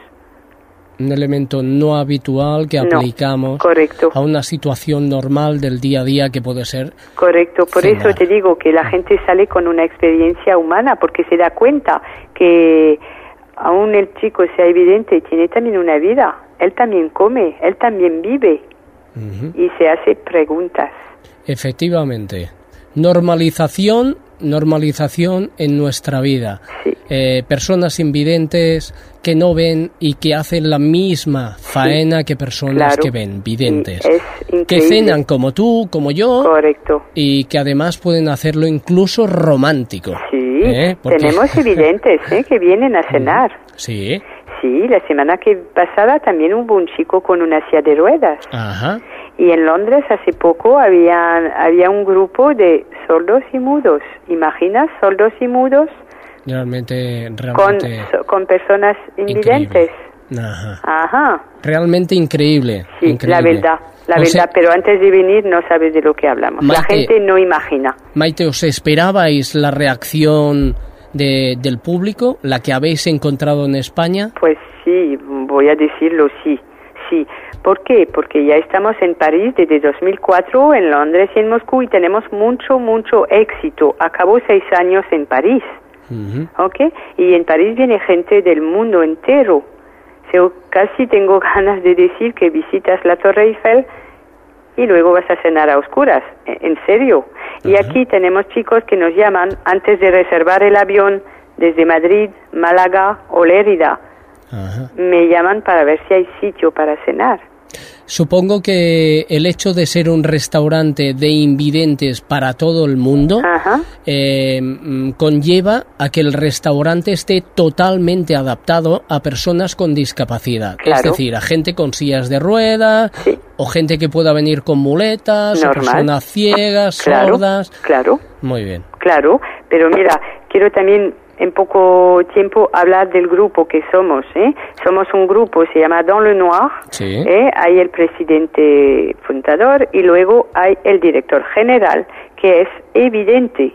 [SPEAKER 9] Un elemento no habitual que
[SPEAKER 10] No,
[SPEAKER 9] aplicamos
[SPEAKER 10] correcto.
[SPEAKER 9] a una situación normal del día a día que puede ser
[SPEAKER 10] Correcto, por
[SPEAKER 9] Cenar.
[SPEAKER 10] eso te digo que la gente sale con una experiencia humana porque se da cuenta que aún el chico sea evidente, tiene también una vida, él también come, él también vive y se hace preguntas.
[SPEAKER 9] Efectivamente. Normalización, normalización en nuestra vida. Eh, personas invidentes que no ven y que hacen la misma faena que personas
[SPEAKER 10] claro.
[SPEAKER 9] que ven, videntes.
[SPEAKER 10] Es
[SPEAKER 9] Que cenan como tú, como yo.
[SPEAKER 10] Correcto.
[SPEAKER 9] Y que además pueden hacerlo incluso romántico.
[SPEAKER 10] Sí,
[SPEAKER 9] ¿Eh? Porque-
[SPEAKER 10] tenemos evidentes ¿eh? que vienen a cenar.
[SPEAKER 9] Sí.
[SPEAKER 10] Sí, la semana que pasada también hubo un chico con una silla de ruedas.
[SPEAKER 9] Ajá.
[SPEAKER 10] Y en Londres hace poco había, había un grupo de sordos y mudos. ¿Imaginas? Sordos y mudos
[SPEAKER 9] Realmente,
[SPEAKER 10] con,
[SPEAKER 9] realmente.
[SPEAKER 10] so- con personas invidentes.
[SPEAKER 9] Ajá.
[SPEAKER 10] Ajá,
[SPEAKER 9] Realmente increíble.
[SPEAKER 10] sí,
[SPEAKER 9] increíble.
[SPEAKER 10] la verdad, la
[SPEAKER 9] O
[SPEAKER 10] verdad. Pero antes de venir no sabes de lo que hablamos. La gente no imagina.
[SPEAKER 9] Maite, ¿os esperabais la reacción de- del público, la que habéis encontrado en España?
[SPEAKER 10] Pues sí, voy a decirlo, sí, sí. ¿Por qué? Porque ya estamos en París desde 2004, en Londres y en Moscú y tenemos mucho, mucho éxito. Acabó seis años en París, ¿ok? Y en París viene gente del mundo entero. So, casi tengo ganas de decir que visitas la Torre Eiffel y luego vas a cenar a oscuras. E- En serio. Y aquí tenemos chicos que nos llaman antes de reservar el avión desde Madrid, Málaga o Lérida. Me llaman para ver si hay sitio para cenar.
[SPEAKER 9] Supongo que el hecho de ser un restaurante de invidentes para todo el mundo eh, mm, conlleva a que el restaurante esté totalmente adaptado a personas con discapacidad. Es
[SPEAKER 10] Claro.
[SPEAKER 9] decir, a gente con sillas de ruedas o gente que pueda venir con muletas, o personas ciegas,
[SPEAKER 10] Claro,
[SPEAKER 9] sordas.
[SPEAKER 10] Claro,
[SPEAKER 9] Muy bien.
[SPEAKER 10] claro. Pero mira, quiero también en poco tiempo hablar del grupo que somos. ¿eh? Somos un grupo, se llama Dans le Noir.
[SPEAKER 9] Sí.
[SPEAKER 10] ¿eh? Hay el presidente fundador y luego hay el director general, que es evidente.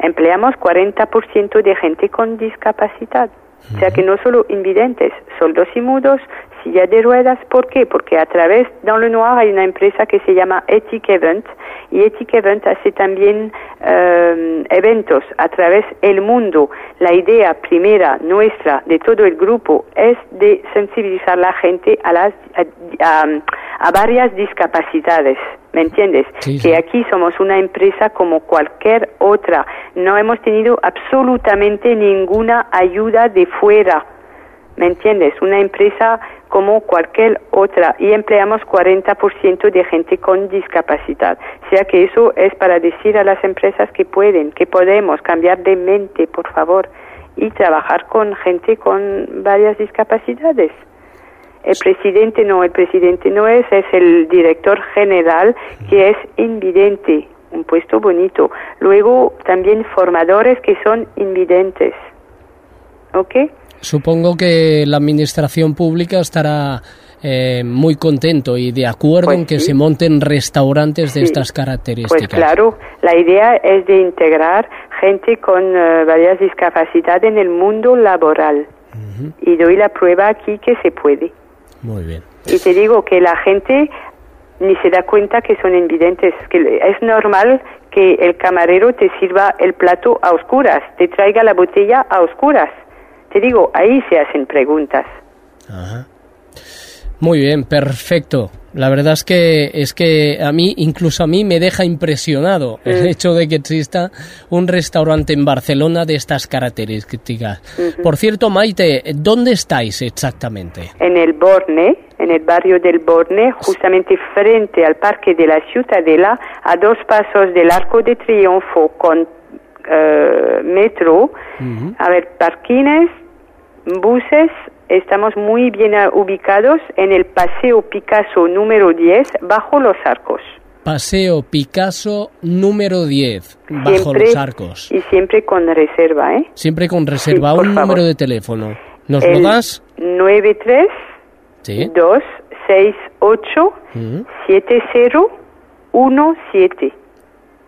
[SPEAKER 10] Empleamos 40% de gente con discapacidad. O sea que no solo invidentes, sordos y mudos, silla de ruedas. ¿Por qué? Porque a través, dans le noir hay una empresa que se llama Ethic Event y Ethic Event hace también eh, eventos a través del mundo. La idea primera nuestra de todo el grupo es de sensibilizar a la gente a, las, a, a- a varias discapacidades. ¿Me entiendes?
[SPEAKER 11] Sí,
[SPEAKER 10] que aquí somos una empresa como cualquier otra. No hemos tenido absolutamente ninguna ayuda de fuera. ¿Me entiendes? Una empresa como cualquier otra y empleamos 40% de gente con discapacidad. O sea que eso es para decir a las empresas que pueden, que podemos cambiar de mente, por favor, y trabajar con gente con varias discapacidades. El presidente no, el presidente no es, es el director general que es invidente, un puesto bonito. Luego también formadores que son invidentes. ¿Ok?
[SPEAKER 9] Supongo que la administración pública estará eh, muy contento y de acuerdo en que se monten restaurantes de
[SPEAKER 10] Pues Sí.
[SPEAKER 9] estas características.
[SPEAKER 10] Pues claro, la idea es de integrar gente con eh, varias discapacidades en el mundo laboral. Y doy la prueba aquí que se puede.
[SPEAKER 9] Muy bien.
[SPEAKER 10] Y te digo que la gente ni se da cuenta que son invidentes, que es normal que el camarero te sirva el plato a oscuras, te traiga la botella a oscuras. Te digo, ahí se hacen preguntas.
[SPEAKER 9] Muy bien, perfecto. La verdad es que es que a mí, incluso a mí, me deja impresionado el
[SPEAKER 10] Mm.
[SPEAKER 9] hecho de que exista un restaurante en Barcelona de estas características. Por cierto, Maite, ¿dónde estáis exactamente?
[SPEAKER 10] En el Borne, en el barrio del Borne, justamente frente al Parque de la Ciutadella, a dos pasos del Arco de Triunfo, con eh, metro. A ver, parquines, buses, estamos muy bien ubicados en el Paseo Picasso número 10, bajo los arcos.
[SPEAKER 9] Paseo Picasso número 10, bajo
[SPEAKER 10] Siempre-
[SPEAKER 9] los arcos.
[SPEAKER 10] Y siempre con reserva, ¿eh?
[SPEAKER 9] Siempre con reserva.
[SPEAKER 10] Sí,
[SPEAKER 9] un
[SPEAKER 10] favor.
[SPEAKER 9] número de teléfono. ¿Nos
[SPEAKER 10] El
[SPEAKER 9] lo das?
[SPEAKER 10] 93
[SPEAKER 9] Sí.
[SPEAKER 10] 268
[SPEAKER 9] Mm.
[SPEAKER 10] 7017.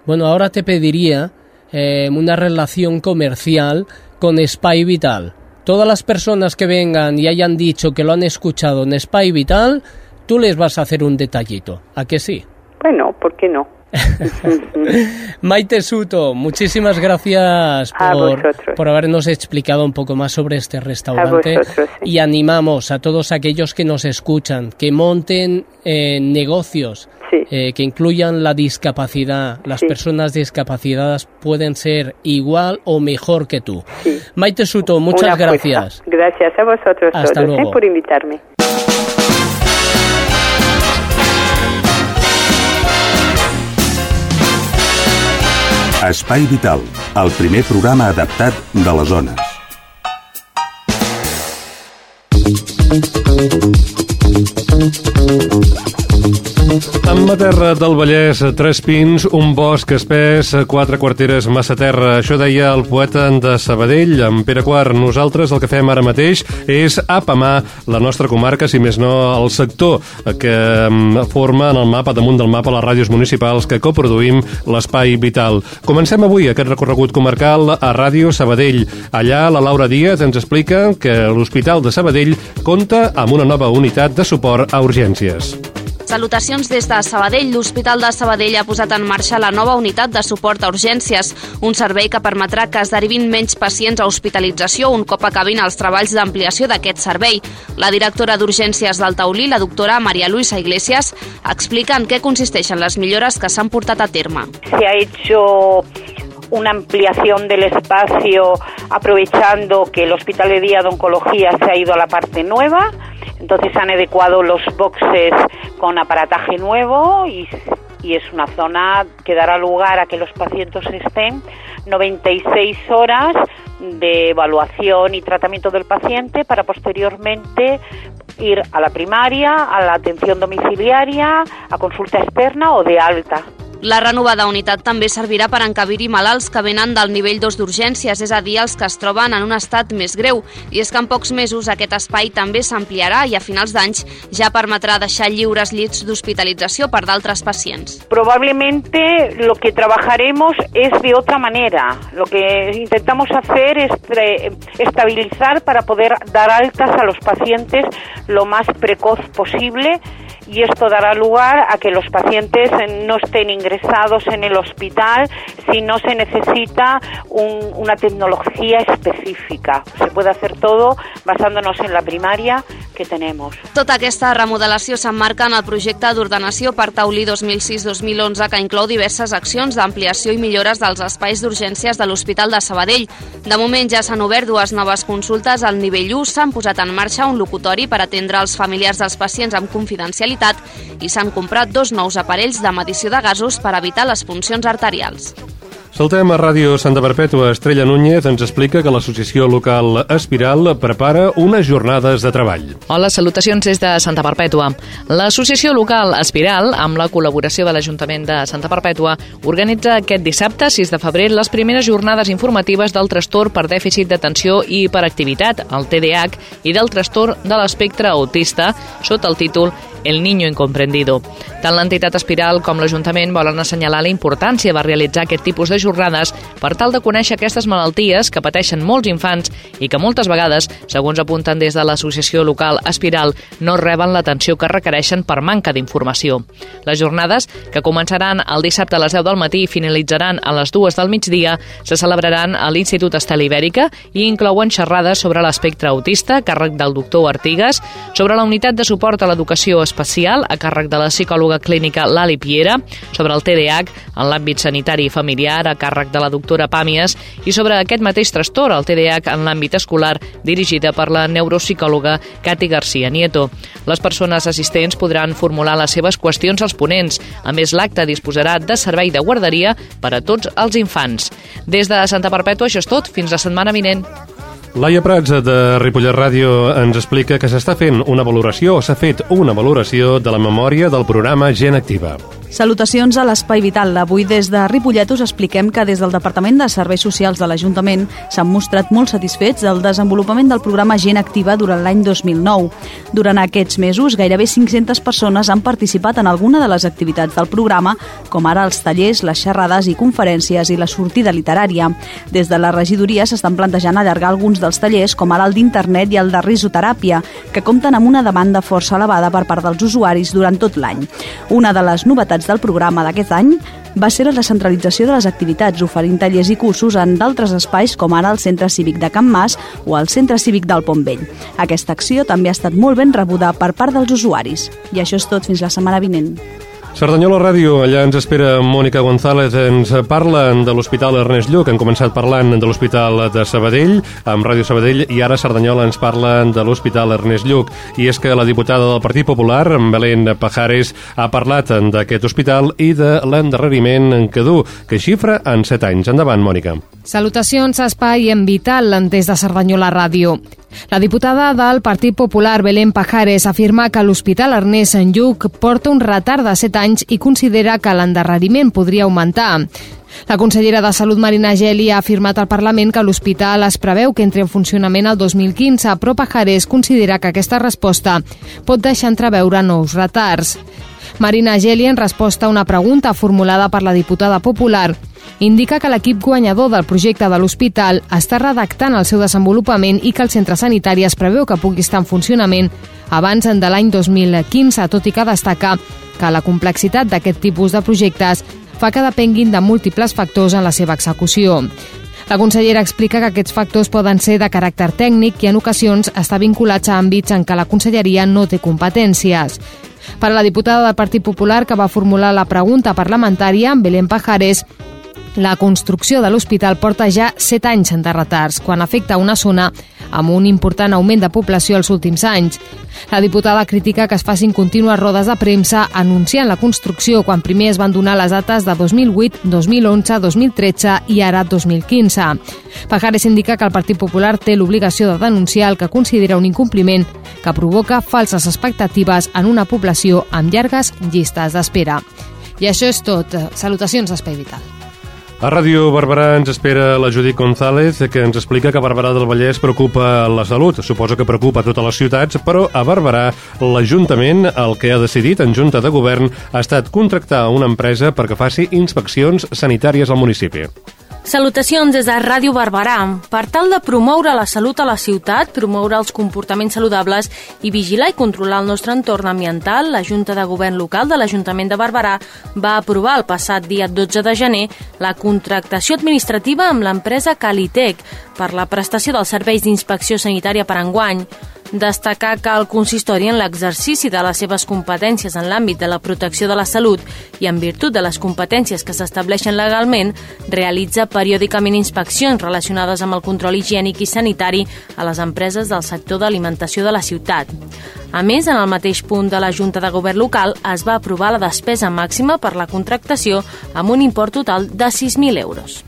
[SPEAKER 9] Bueno, ahora te pediría eh, una relación comercial con Spy Vital. Todas las personas que vengan y hayan dicho que lo han escuchado en Spy Vital, tú les vas a hacer un detallito. ¿A que sí?
[SPEAKER 10] Bueno, ¿por qué no?
[SPEAKER 9] Maite Suto, muchísimas gracias por, por habernos explicado un poco más sobre este restaurante
[SPEAKER 10] vosotros,
[SPEAKER 9] y animamos a todos aquellos que nos escuchan que monten eh, negocios eh, que incluyan la discapacidad. Las
[SPEAKER 10] Sí.
[SPEAKER 9] personas discapacitadas pueden ser igual o mejor que tú. Maite Suto, muchas gracias.
[SPEAKER 10] Gracias a vosotros
[SPEAKER 9] Hasta
[SPEAKER 10] todos ¿eh?
[SPEAKER 9] luego.
[SPEAKER 10] por invitarme.
[SPEAKER 3] Espai Vital, el primer programa adaptat de les zones.
[SPEAKER 1] En la terra del Vallès, tres pins, un bosc espès, quatre quarteres massa terra. Això deia el poeta de Sabadell, en Pere Quart. Nosaltres el que fem ara mateix és apamar la nostra comarca, si més no el sector que mm, forma en el mapa, damunt del mapa, les ràdios municipals que coproduïm l'Espai Vital. Comencem avui aquest recorregut comarcal a Ràdio Sabadell. Allà la Laura Díaz ens explica que l'Hospital de Sabadell compta amb una nova unitat de suport a urgències.
[SPEAKER 11] Salutacions des de Sabadell. L'Hospital de Sabadell ha posat en marxa la nova unitat de suport a urgències, un servei que permetrà que es derivin menys pacients a hospitalització un cop acabin els treballs d'ampliació d'aquest servei. La directora d'Urgències del Taulí, la doctora Maria Luisa Iglesias, explica en què consisteixen les millores que s'han portat a terme.
[SPEAKER 12] se ha hecho una ampliación del espacio aprovechando que el Hospital de Día de Oncología se ha ido a la parte nueva. Entonces han adecuado los boxes con aparataje nuevo y, y es una zona que dará lugar a que los pacientes estén 96 horas de evaluación y tratamiento del paciente para posteriormente ir a la primaria, a la atención domiciliaria, a consulta externa o de alta.
[SPEAKER 11] La renovada unitat també servirà per encabir-hi malalts que venen del nivell 2 d'urgències, és a dir, els que es troben en un estat més greu. I és que en pocs mesos aquest espai també s'ampliarà i a finals d'anys ja permetrà deixar lliures llits d'hospitalització per d'altres pacients.
[SPEAKER 12] Probablemente lo que trabajaremos es de otra manera. Lo que intentamos hacer es estabilizar para poder dar altas a los pacientes lo más precoz posible y esto dará lugar a que los pacientes no estén ingresados en el hospital si no se necesita un- una tecnología específica. Se puede hacer todo basándonos en la primaria que tenemos.
[SPEAKER 11] Tota aquesta remodelació s'emmarca en el projecte d'ordenació per Taulí 2006-2011 que inclou diverses accions d'ampliació i millores dels espais d'urgències de l'Hospital de Sabadell. De moment ja s'han obert dues noves consultes al nivell 1, s'han posat en marxa un locutori per atendre els familiars dels pacients amb confidencialitat i s'han comprat dos nous aparells de medició de gasos per evitar les funcions arterials.
[SPEAKER 1] Saltem a Ràdio Santa Perpètua. Estrella Núñez ens explica que l'associació local Espiral prepara unes jornades de treball.
[SPEAKER 13] Hola, salutacions des de Santa Perpètua. L'associació local Espiral, amb la col·laboració de l'Ajuntament de Santa Perpètua, organitza aquest dissabte, 6 de febrer, les primeres jornades informatives del trastorn per dèficit d'atenció i hiperactivitat, el TDAH, i del trastorn de l'espectre autista, sota el títol El Niño Incomprendido. Tant l'entitat Espiral com l'Ajuntament volen assenyalar la importància de realitzar aquest tipus de jornades per tal de conèixer aquestes malalties que pateixen molts infants i que moltes vegades, segons apunten des de l'associació local Espiral, no reben l'atenció que requereixen per manca d'informació. Les jornades, que començaran el dissabte a les 10 del matí i finalitzaran a les 2 del migdia, se celebraran a l'Institut Estel Ibèrica i inclouen xerrades sobre l'espectre autista càrrec del doctor Artigas, sobre la unitat de suport a l'educació especial a càrrec de la psicòloga clínica Lali Piera, sobre el TDAH en l'àmbit sanitari i familiar a càrrec de la doctora Pàmies, i sobre aquest mateix trastorn, el TDAH en l'àmbit escolar, dirigida per la neuropsicòloga Cati García Nieto. Les persones assistents podran formular les seves qüestions als ponents. A més, l'acte disposarà de servei de guarderia per a tots els infants. Des de Santa Perpètua, això és tot. Fins la setmana vinent.
[SPEAKER 1] Laia Prats de Ripollet Ràdio ens explica que s'està fent una valoració o s'ha fet una valoració de la memòria del programa Gent Activa.
[SPEAKER 14] Salutacions a l'Espai Vital. Avui des de Ripollet us expliquem que des del Departament de Serveis Socials de l'Ajuntament s'han mostrat molt satisfets del desenvolupament del programa Gent Activa durant l'any 2009. Durant aquests mesos, gairebé 500 persones han participat en alguna de les activitats del programa, com ara els tallers, les xerrades i conferències i la sortida literària. Des de la regidoria s'estan plantejant allargar alguns dels tallers, com ara el d'internet i el de risoteràpia, que compten amb una demanda força elevada per part dels usuaris durant tot l'any. Una de les novetats novetats del programa d'aquest any va ser la descentralització de les activitats, oferint tallers i cursos en d'altres espais com ara el Centre Cívic de Can Mas o el Centre Cívic del Pont Vell. Aquesta acció també ha estat molt ben rebuda per part dels usuaris. I això és tot fins la setmana vinent.
[SPEAKER 1] Cerdanyola Ràdio, allà ens espera Mònica González, ens parlen de l'Hospital Ernest Lluc, han començat parlant de l'Hospital de Sabadell, amb Ràdio Sabadell, i ara Cerdanyola ens parlen de l'Hospital Ernest Lluc. I és que la diputada del Partit Popular, Belén Pajares, ha parlat d'aquest hospital i de l'endarreriment que du, que xifra en 7 anys. Endavant, Mònica.
[SPEAKER 15] Salutacions, espai en Vital, des de Cerdanyola Ràdio. La diputada del Partit Popular, Belén Pajares, afirma que l'Hospital Ernest en Lluc porta un retard de 7 anys i considera que l'endarreriment podria augmentar. La consellera de Salut, Marina Geli, ha afirmat al Parlament que l'hospital es preveu que entri en funcionament el 2015, però Pajares considera que aquesta resposta pot deixar entreveure nous retards. Marina Geli, en resposta a una pregunta formulada per la diputada popular, indica que l'equip guanyador del projecte de l'hospital està redactant el seu desenvolupament i que el centre sanitari es preveu que pugui estar en funcionament abans de l'any 2015, tot i que destaca que la complexitat d'aquest tipus de projectes fa que depenguin de múltiples factors en la seva execució. La consellera explica que aquests factors poden ser de caràcter tècnic i en ocasions està vinculats a àmbits en què la conselleria no té competències. Per a la diputada del Partit Popular que va formular la pregunta parlamentària, Belén Pajares, la construcció de l'hospital porta ja 7 anys de retards, quan afecta una zona amb un important augment de població els últims anys. La diputada critica que es facin contínues rodes de premsa anunciant la construcció quan primer es van donar les dates de 2008, 2011, 2013 i ara 2015. Pajares indica que el Partit Popular té l'obligació de denunciar el que considera un incompliment que provoca falses expectatives en una població amb llargues llistes d'espera. I això és tot. Salutacions, Espai Vital.
[SPEAKER 1] A Ràdio Barberà ens espera la Judit González, que ens explica que a Barberà del Vallès preocupa la salut. Suposa que preocupa totes les ciutats, però a Barberà l'Ajuntament el que ha decidit en Junta de Govern ha estat contractar una empresa perquè faci inspeccions sanitàries al municipi.
[SPEAKER 16] Salutacions des de Ràdio Barberà. Per tal de promoure la salut a la ciutat, promoure els comportaments saludables i vigilar i controlar el nostre entorn ambiental, la Junta de Govern Local de l'Ajuntament de Barberà va aprovar el passat dia 12 de gener la contractació administrativa amb l'empresa Calitec per la prestació dels serveis d'inspecció sanitària per enguany. Destacar que el consistori en l'exercici de les seves competències en l'àmbit de la protecció de la salut i en virtut de les competències que s'estableixen legalment, realitza periòdicament inspeccions relacionades amb el control higiènic i sanitari a les empreses del sector d'alimentació de la ciutat. A més, en el mateix punt de la Junta de Govern local es va aprovar la despesa màxima per la contractació amb un import total de 6.000 euros.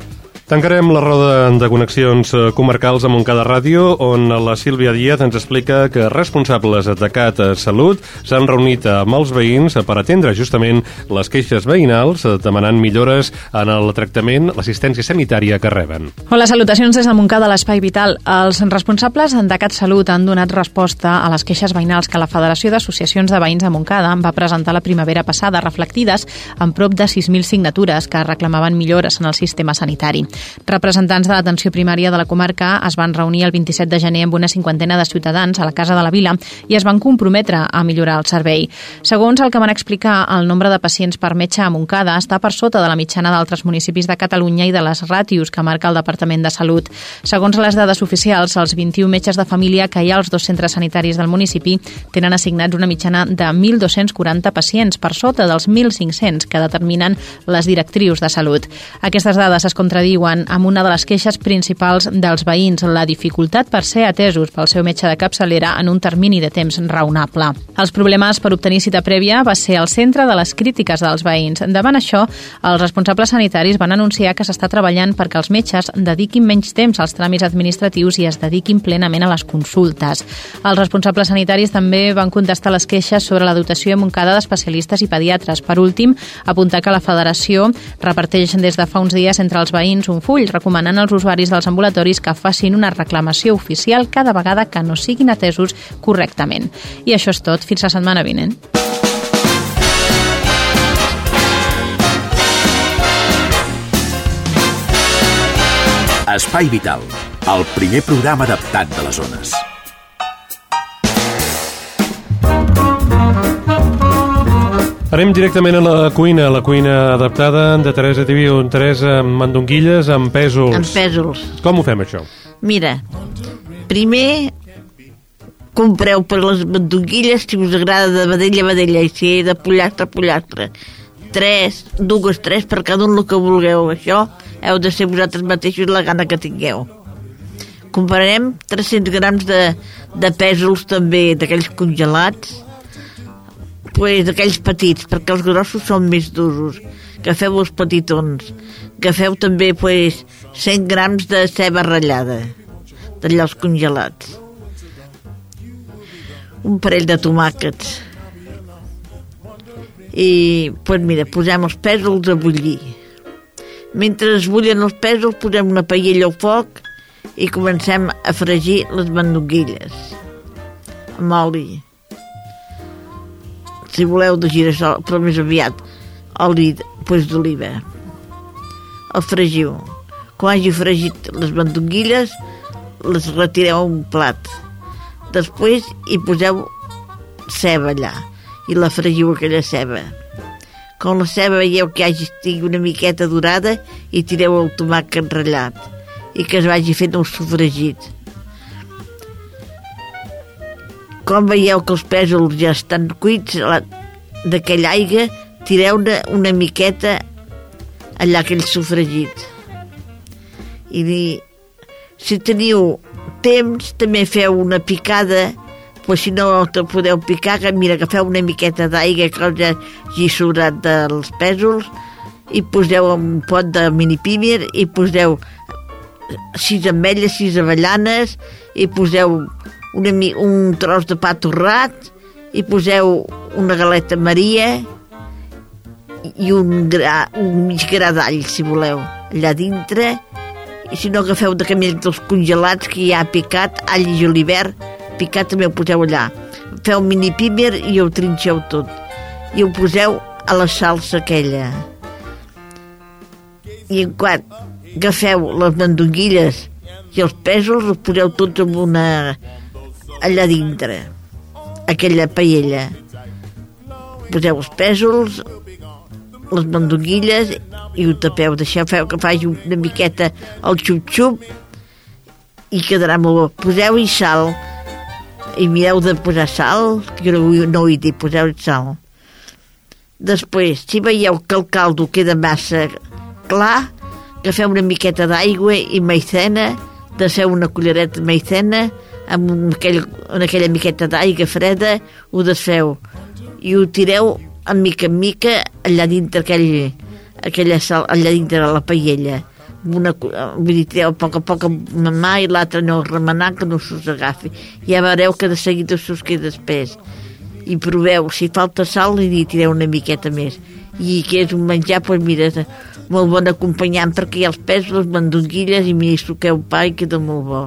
[SPEAKER 1] Tancarem la roda de connexions eh, comarcals a Montcada Ràdio, on la Sílvia Díaz ens explica que responsables de CAT Salut s'han reunit amb els veïns per atendre justament les queixes veïnals, eh, demanant millores en el tractament, l'assistència sanitària que reben.
[SPEAKER 17] Hola, salutacions des de Montcada, l'Espai Vital. Els responsables de CAT Salut han donat resposta a les queixes veïnals que la Federació d'Associacions de Veïns de Montcada va presentar la primavera passada, reflectides en prop de 6.000 signatures que reclamaven millores en el sistema sanitari. Representants de l'atenció primària de la comarca es van reunir el 27 de gener amb una cinquantena de ciutadans a la Casa de la Vila i es van comprometre a millorar el servei. Segons el que van explicar, el nombre de pacients per metge a Montcada està per sota de la mitjana d'altres municipis de Catalunya i de les ràtios que marca el Departament de Salut. Segons les dades oficials, els 21 metges de família que hi ha als dos centres sanitaris del municipi tenen assignats una mitjana de 1.240 pacients per sota dels 1.500 que determinen les directrius de salut. Aquestes dades es contradiuen troben amb una de les queixes principals dels veïns, la dificultat per ser atesos pel seu metge de capçalera en un termini de temps raonable. Els problemes per obtenir cita prèvia va ser el centre de les crítiques dels veïns. Davant això, els responsables sanitaris van anunciar que s'està treballant perquè els metges dediquin menys temps als tràmits administratius i es dediquin plenament a les consultes. Els responsables sanitaris també van contestar les queixes sobre la dotació a Montcada d'especialistes i pediatres. Per últim, apuntar que la federació reparteix des de fa uns dies entre els veïns un full recomanant als usuaris dels ambulatoris que facin una reclamació oficial cada vegada que no siguin atesos correctament. I això és tot. Fins la setmana vinent.
[SPEAKER 18] Espai Vital, el primer programa adaptat de les zones.
[SPEAKER 1] Anem directament a la cuina, a la cuina adaptada de Teresa Tibiu. Teresa, amb mandonguilles, amb pèsols.
[SPEAKER 2] Amb pèsols.
[SPEAKER 1] Com ho fem, això?
[SPEAKER 2] Mira, primer compreu per les mandonguilles si us agrada de vedella a vedella i si de pollastre a pollastre. Tres, dues, tres, per cada un el que vulgueu. Això heu de ser vosaltres mateixos la gana que tingueu. Comprarem 300 grams de, de pèsols també, d'aquells congelats, pues, d'aquells petits, perquè els grossos són més duros. Agafeu els petitons. Agafeu també pues, 100 grams de ceba ratllada, d'allòs congelats. Un parell de tomàquets. I, pues mira, posem els pèsols a bullir. Mentre es bullen els pèsols, posem una paella al foc i comencem a fregir les mandonguilles amb oli si voleu de girassol, però més aviat oli pues, d'oliva. El fregiu. Quan hagi fregit les mandonguilles, les retireu a un plat. Després hi poseu ceba allà i la fregiu aquella ceba. Quan la ceba veieu que hagi estigui una miqueta dorada i tireu el tomàquet ratllat i que es vagi fent un sofregit. Com veieu que els pèsols ja estan cuits d'aquella aigua, tireu-ne una miqueta allà aquell sofregit. I si teniu temps, també feu una picada, però si no te podeu picar, que mira, agafeu una miqueta d'aigua que us hagi sobrat dels pèsols i poseu un pot de mini pímer i poseu sis ametlles, sis avellanes i poseu una, un tros de pa torrat i poseu una galeta Maria i un, gra, un mig gra d'all, si voleu, allà dintre. I si no agafeu de camell dels congelats que ja ha picat, all i julivert, picat també ho poseu allà. Feu mini pímer i ho trinxeu tot. I ho poseu a la salsa aquella. I en quan agafeu les mandonguilles i els pèsols, els poseu tots en una allà dintre, aquella paella. Poseu els pèsols, les mandonguilles i ho tapeu, deixeu feu que faci una miqueta el xup-xup i quedarà molt bo. Poseu-hi sal i mireu de posar sal, que no, no ho he dit, poseu sal. Després, si veieu que el caldo queda massa clar, agafeu una miqueta d'aigua i maicena, deixeu una cullereta de maicena, amb aquell, amb aquella miqueta d'aigua freda, ho desfeu. I ho tireu en mica en mica allà dintre aquell, aquella sal, allà dintre de la paella. Una, vull dir, tireu a poc a poc amb mà i l'altra no remenant que no s'us agafi. Ja veureu que de seguida s'us queda espès i proveu, si falta sal i tireu una miqueta més. I que és un menjar, doncs mira molt bon acompanyant perquè hi ha els pèsols, les mandonguilles i m'hi suqueu pa i queda molt bo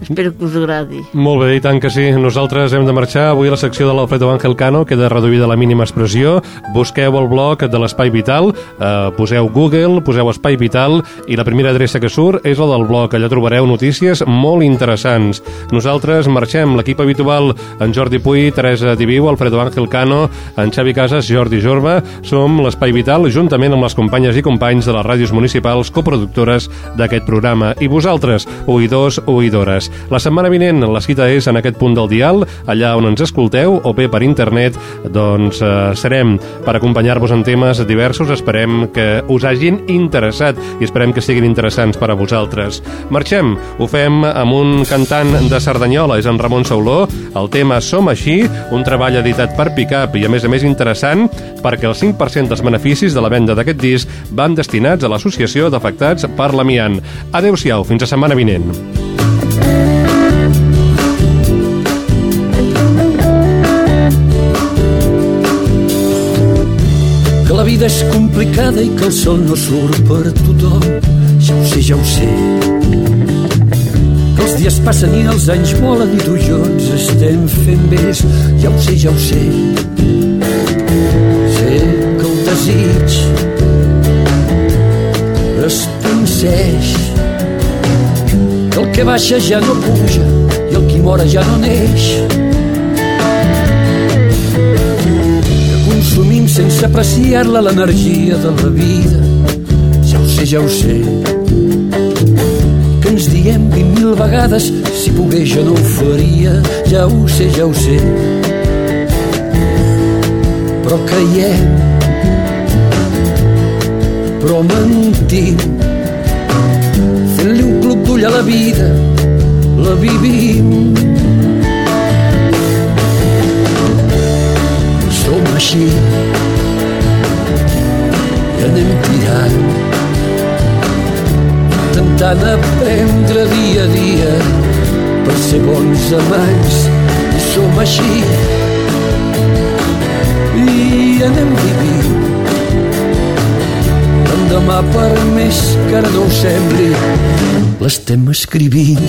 [SPEAKER 2] Espero que us agradi.
[SPEAKER 1] Molt bé, i tant que sí. Nosaltres hem de marxar. Avui la secció de l'Alfredo Ángel Cano queda reduïda a la mínima expressió. Busqueu el blog de l'Espai Vital, eh, poseu Google, poseu Espai Vital, i la primera adreça que surt és la del blog. Allà trobareu notícies molt interessants. Nosaltres marxem. L'equip habitual, en Jordi Puy, Teresa Diviu, Alfredo Ángel Cano, en Xavi Casas, Jordi Jorba, som l'Espai Vital, juntament amb les companyes i companys de les ràdios municipals coproductores d'aquest programa. I vosaltres, oïdors, oïdores. Setmanes. La setmana vinent la cita és en aquest punt del dial, allà on ens escolteu, o bé per internet, doncs eh, serem per acompanyar-vos en temes diversos. Esperem que us hagin interessat i esperem que siguin interessants per a vosaltres. Marxem, ho fem amb un cantant de Cerdanyola, és en Ramon Sauló. El tema Som així, un treball editat per Picap i a més a més interessant perquè el 5% dels beneficis de la venda d'aquest disc van destinats a l'Associació d'Afectats per l'Amiant. Adeu-siau, fins a setmana vinent.
[SPEAKER 19] La vida és complicada i que el sol no surt per tothom. Ja ho sé, ja ho sé. Que els dies passen i els anys volen i tu i jo ens estem fent més. Ja ho sé, ja ho sé. Sé que el desig es pinceix que el que baixa ja no puja i el qui mora ja no neix sense apreciar-la l'energia de la vida. Ja ho sé, ja ho sé. Que ens diem vint mil vegades si pogués jo no ho faria. Ja ho sé, ja ho sé. Però caiem però mentim. Fent-li un club d'ull a la vida la vivim. Som així i anem tirant intentant aprendre dia a dia per ser bons amants i som així. I anem vivint. L'endemà per més que ara no ho sembli l'estem escrivint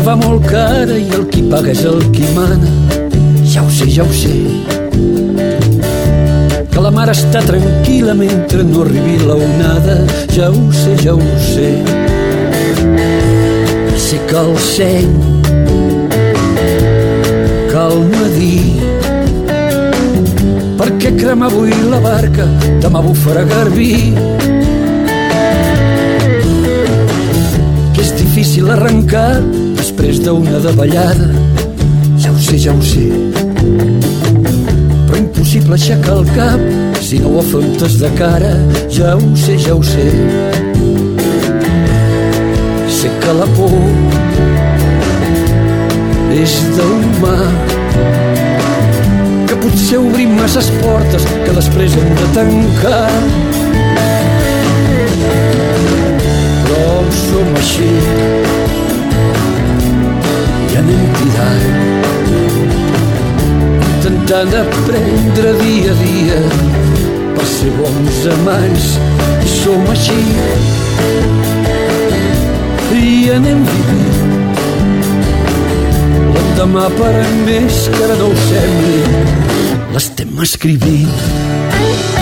[SPEAKER 19] palla va molt cara i el qui paga és el qui mana. Ja ho sé, ja ho sé. Que la mar està tranquil·la mentre no arribi la onada. Ja ho sé, ja ho sé. Sé que el seny cal medir perquè crema avui la barca, demà bufarà garbí. que és difícil arrencar després d'una davallada. Ja ho sé, ja ho sé. Però impossible aixecar el cap si no ho afrontes de cara. Ja ho sé, ja ho sé. Sé que la por és d'humà que potser obrim masses portes que després hem de tancar però som així anem tirant intentant aprendre dia a dia. Per ser bons amants i som així. I anem vivint. L'endemà per més que ara no ho sembli l'estem escrivint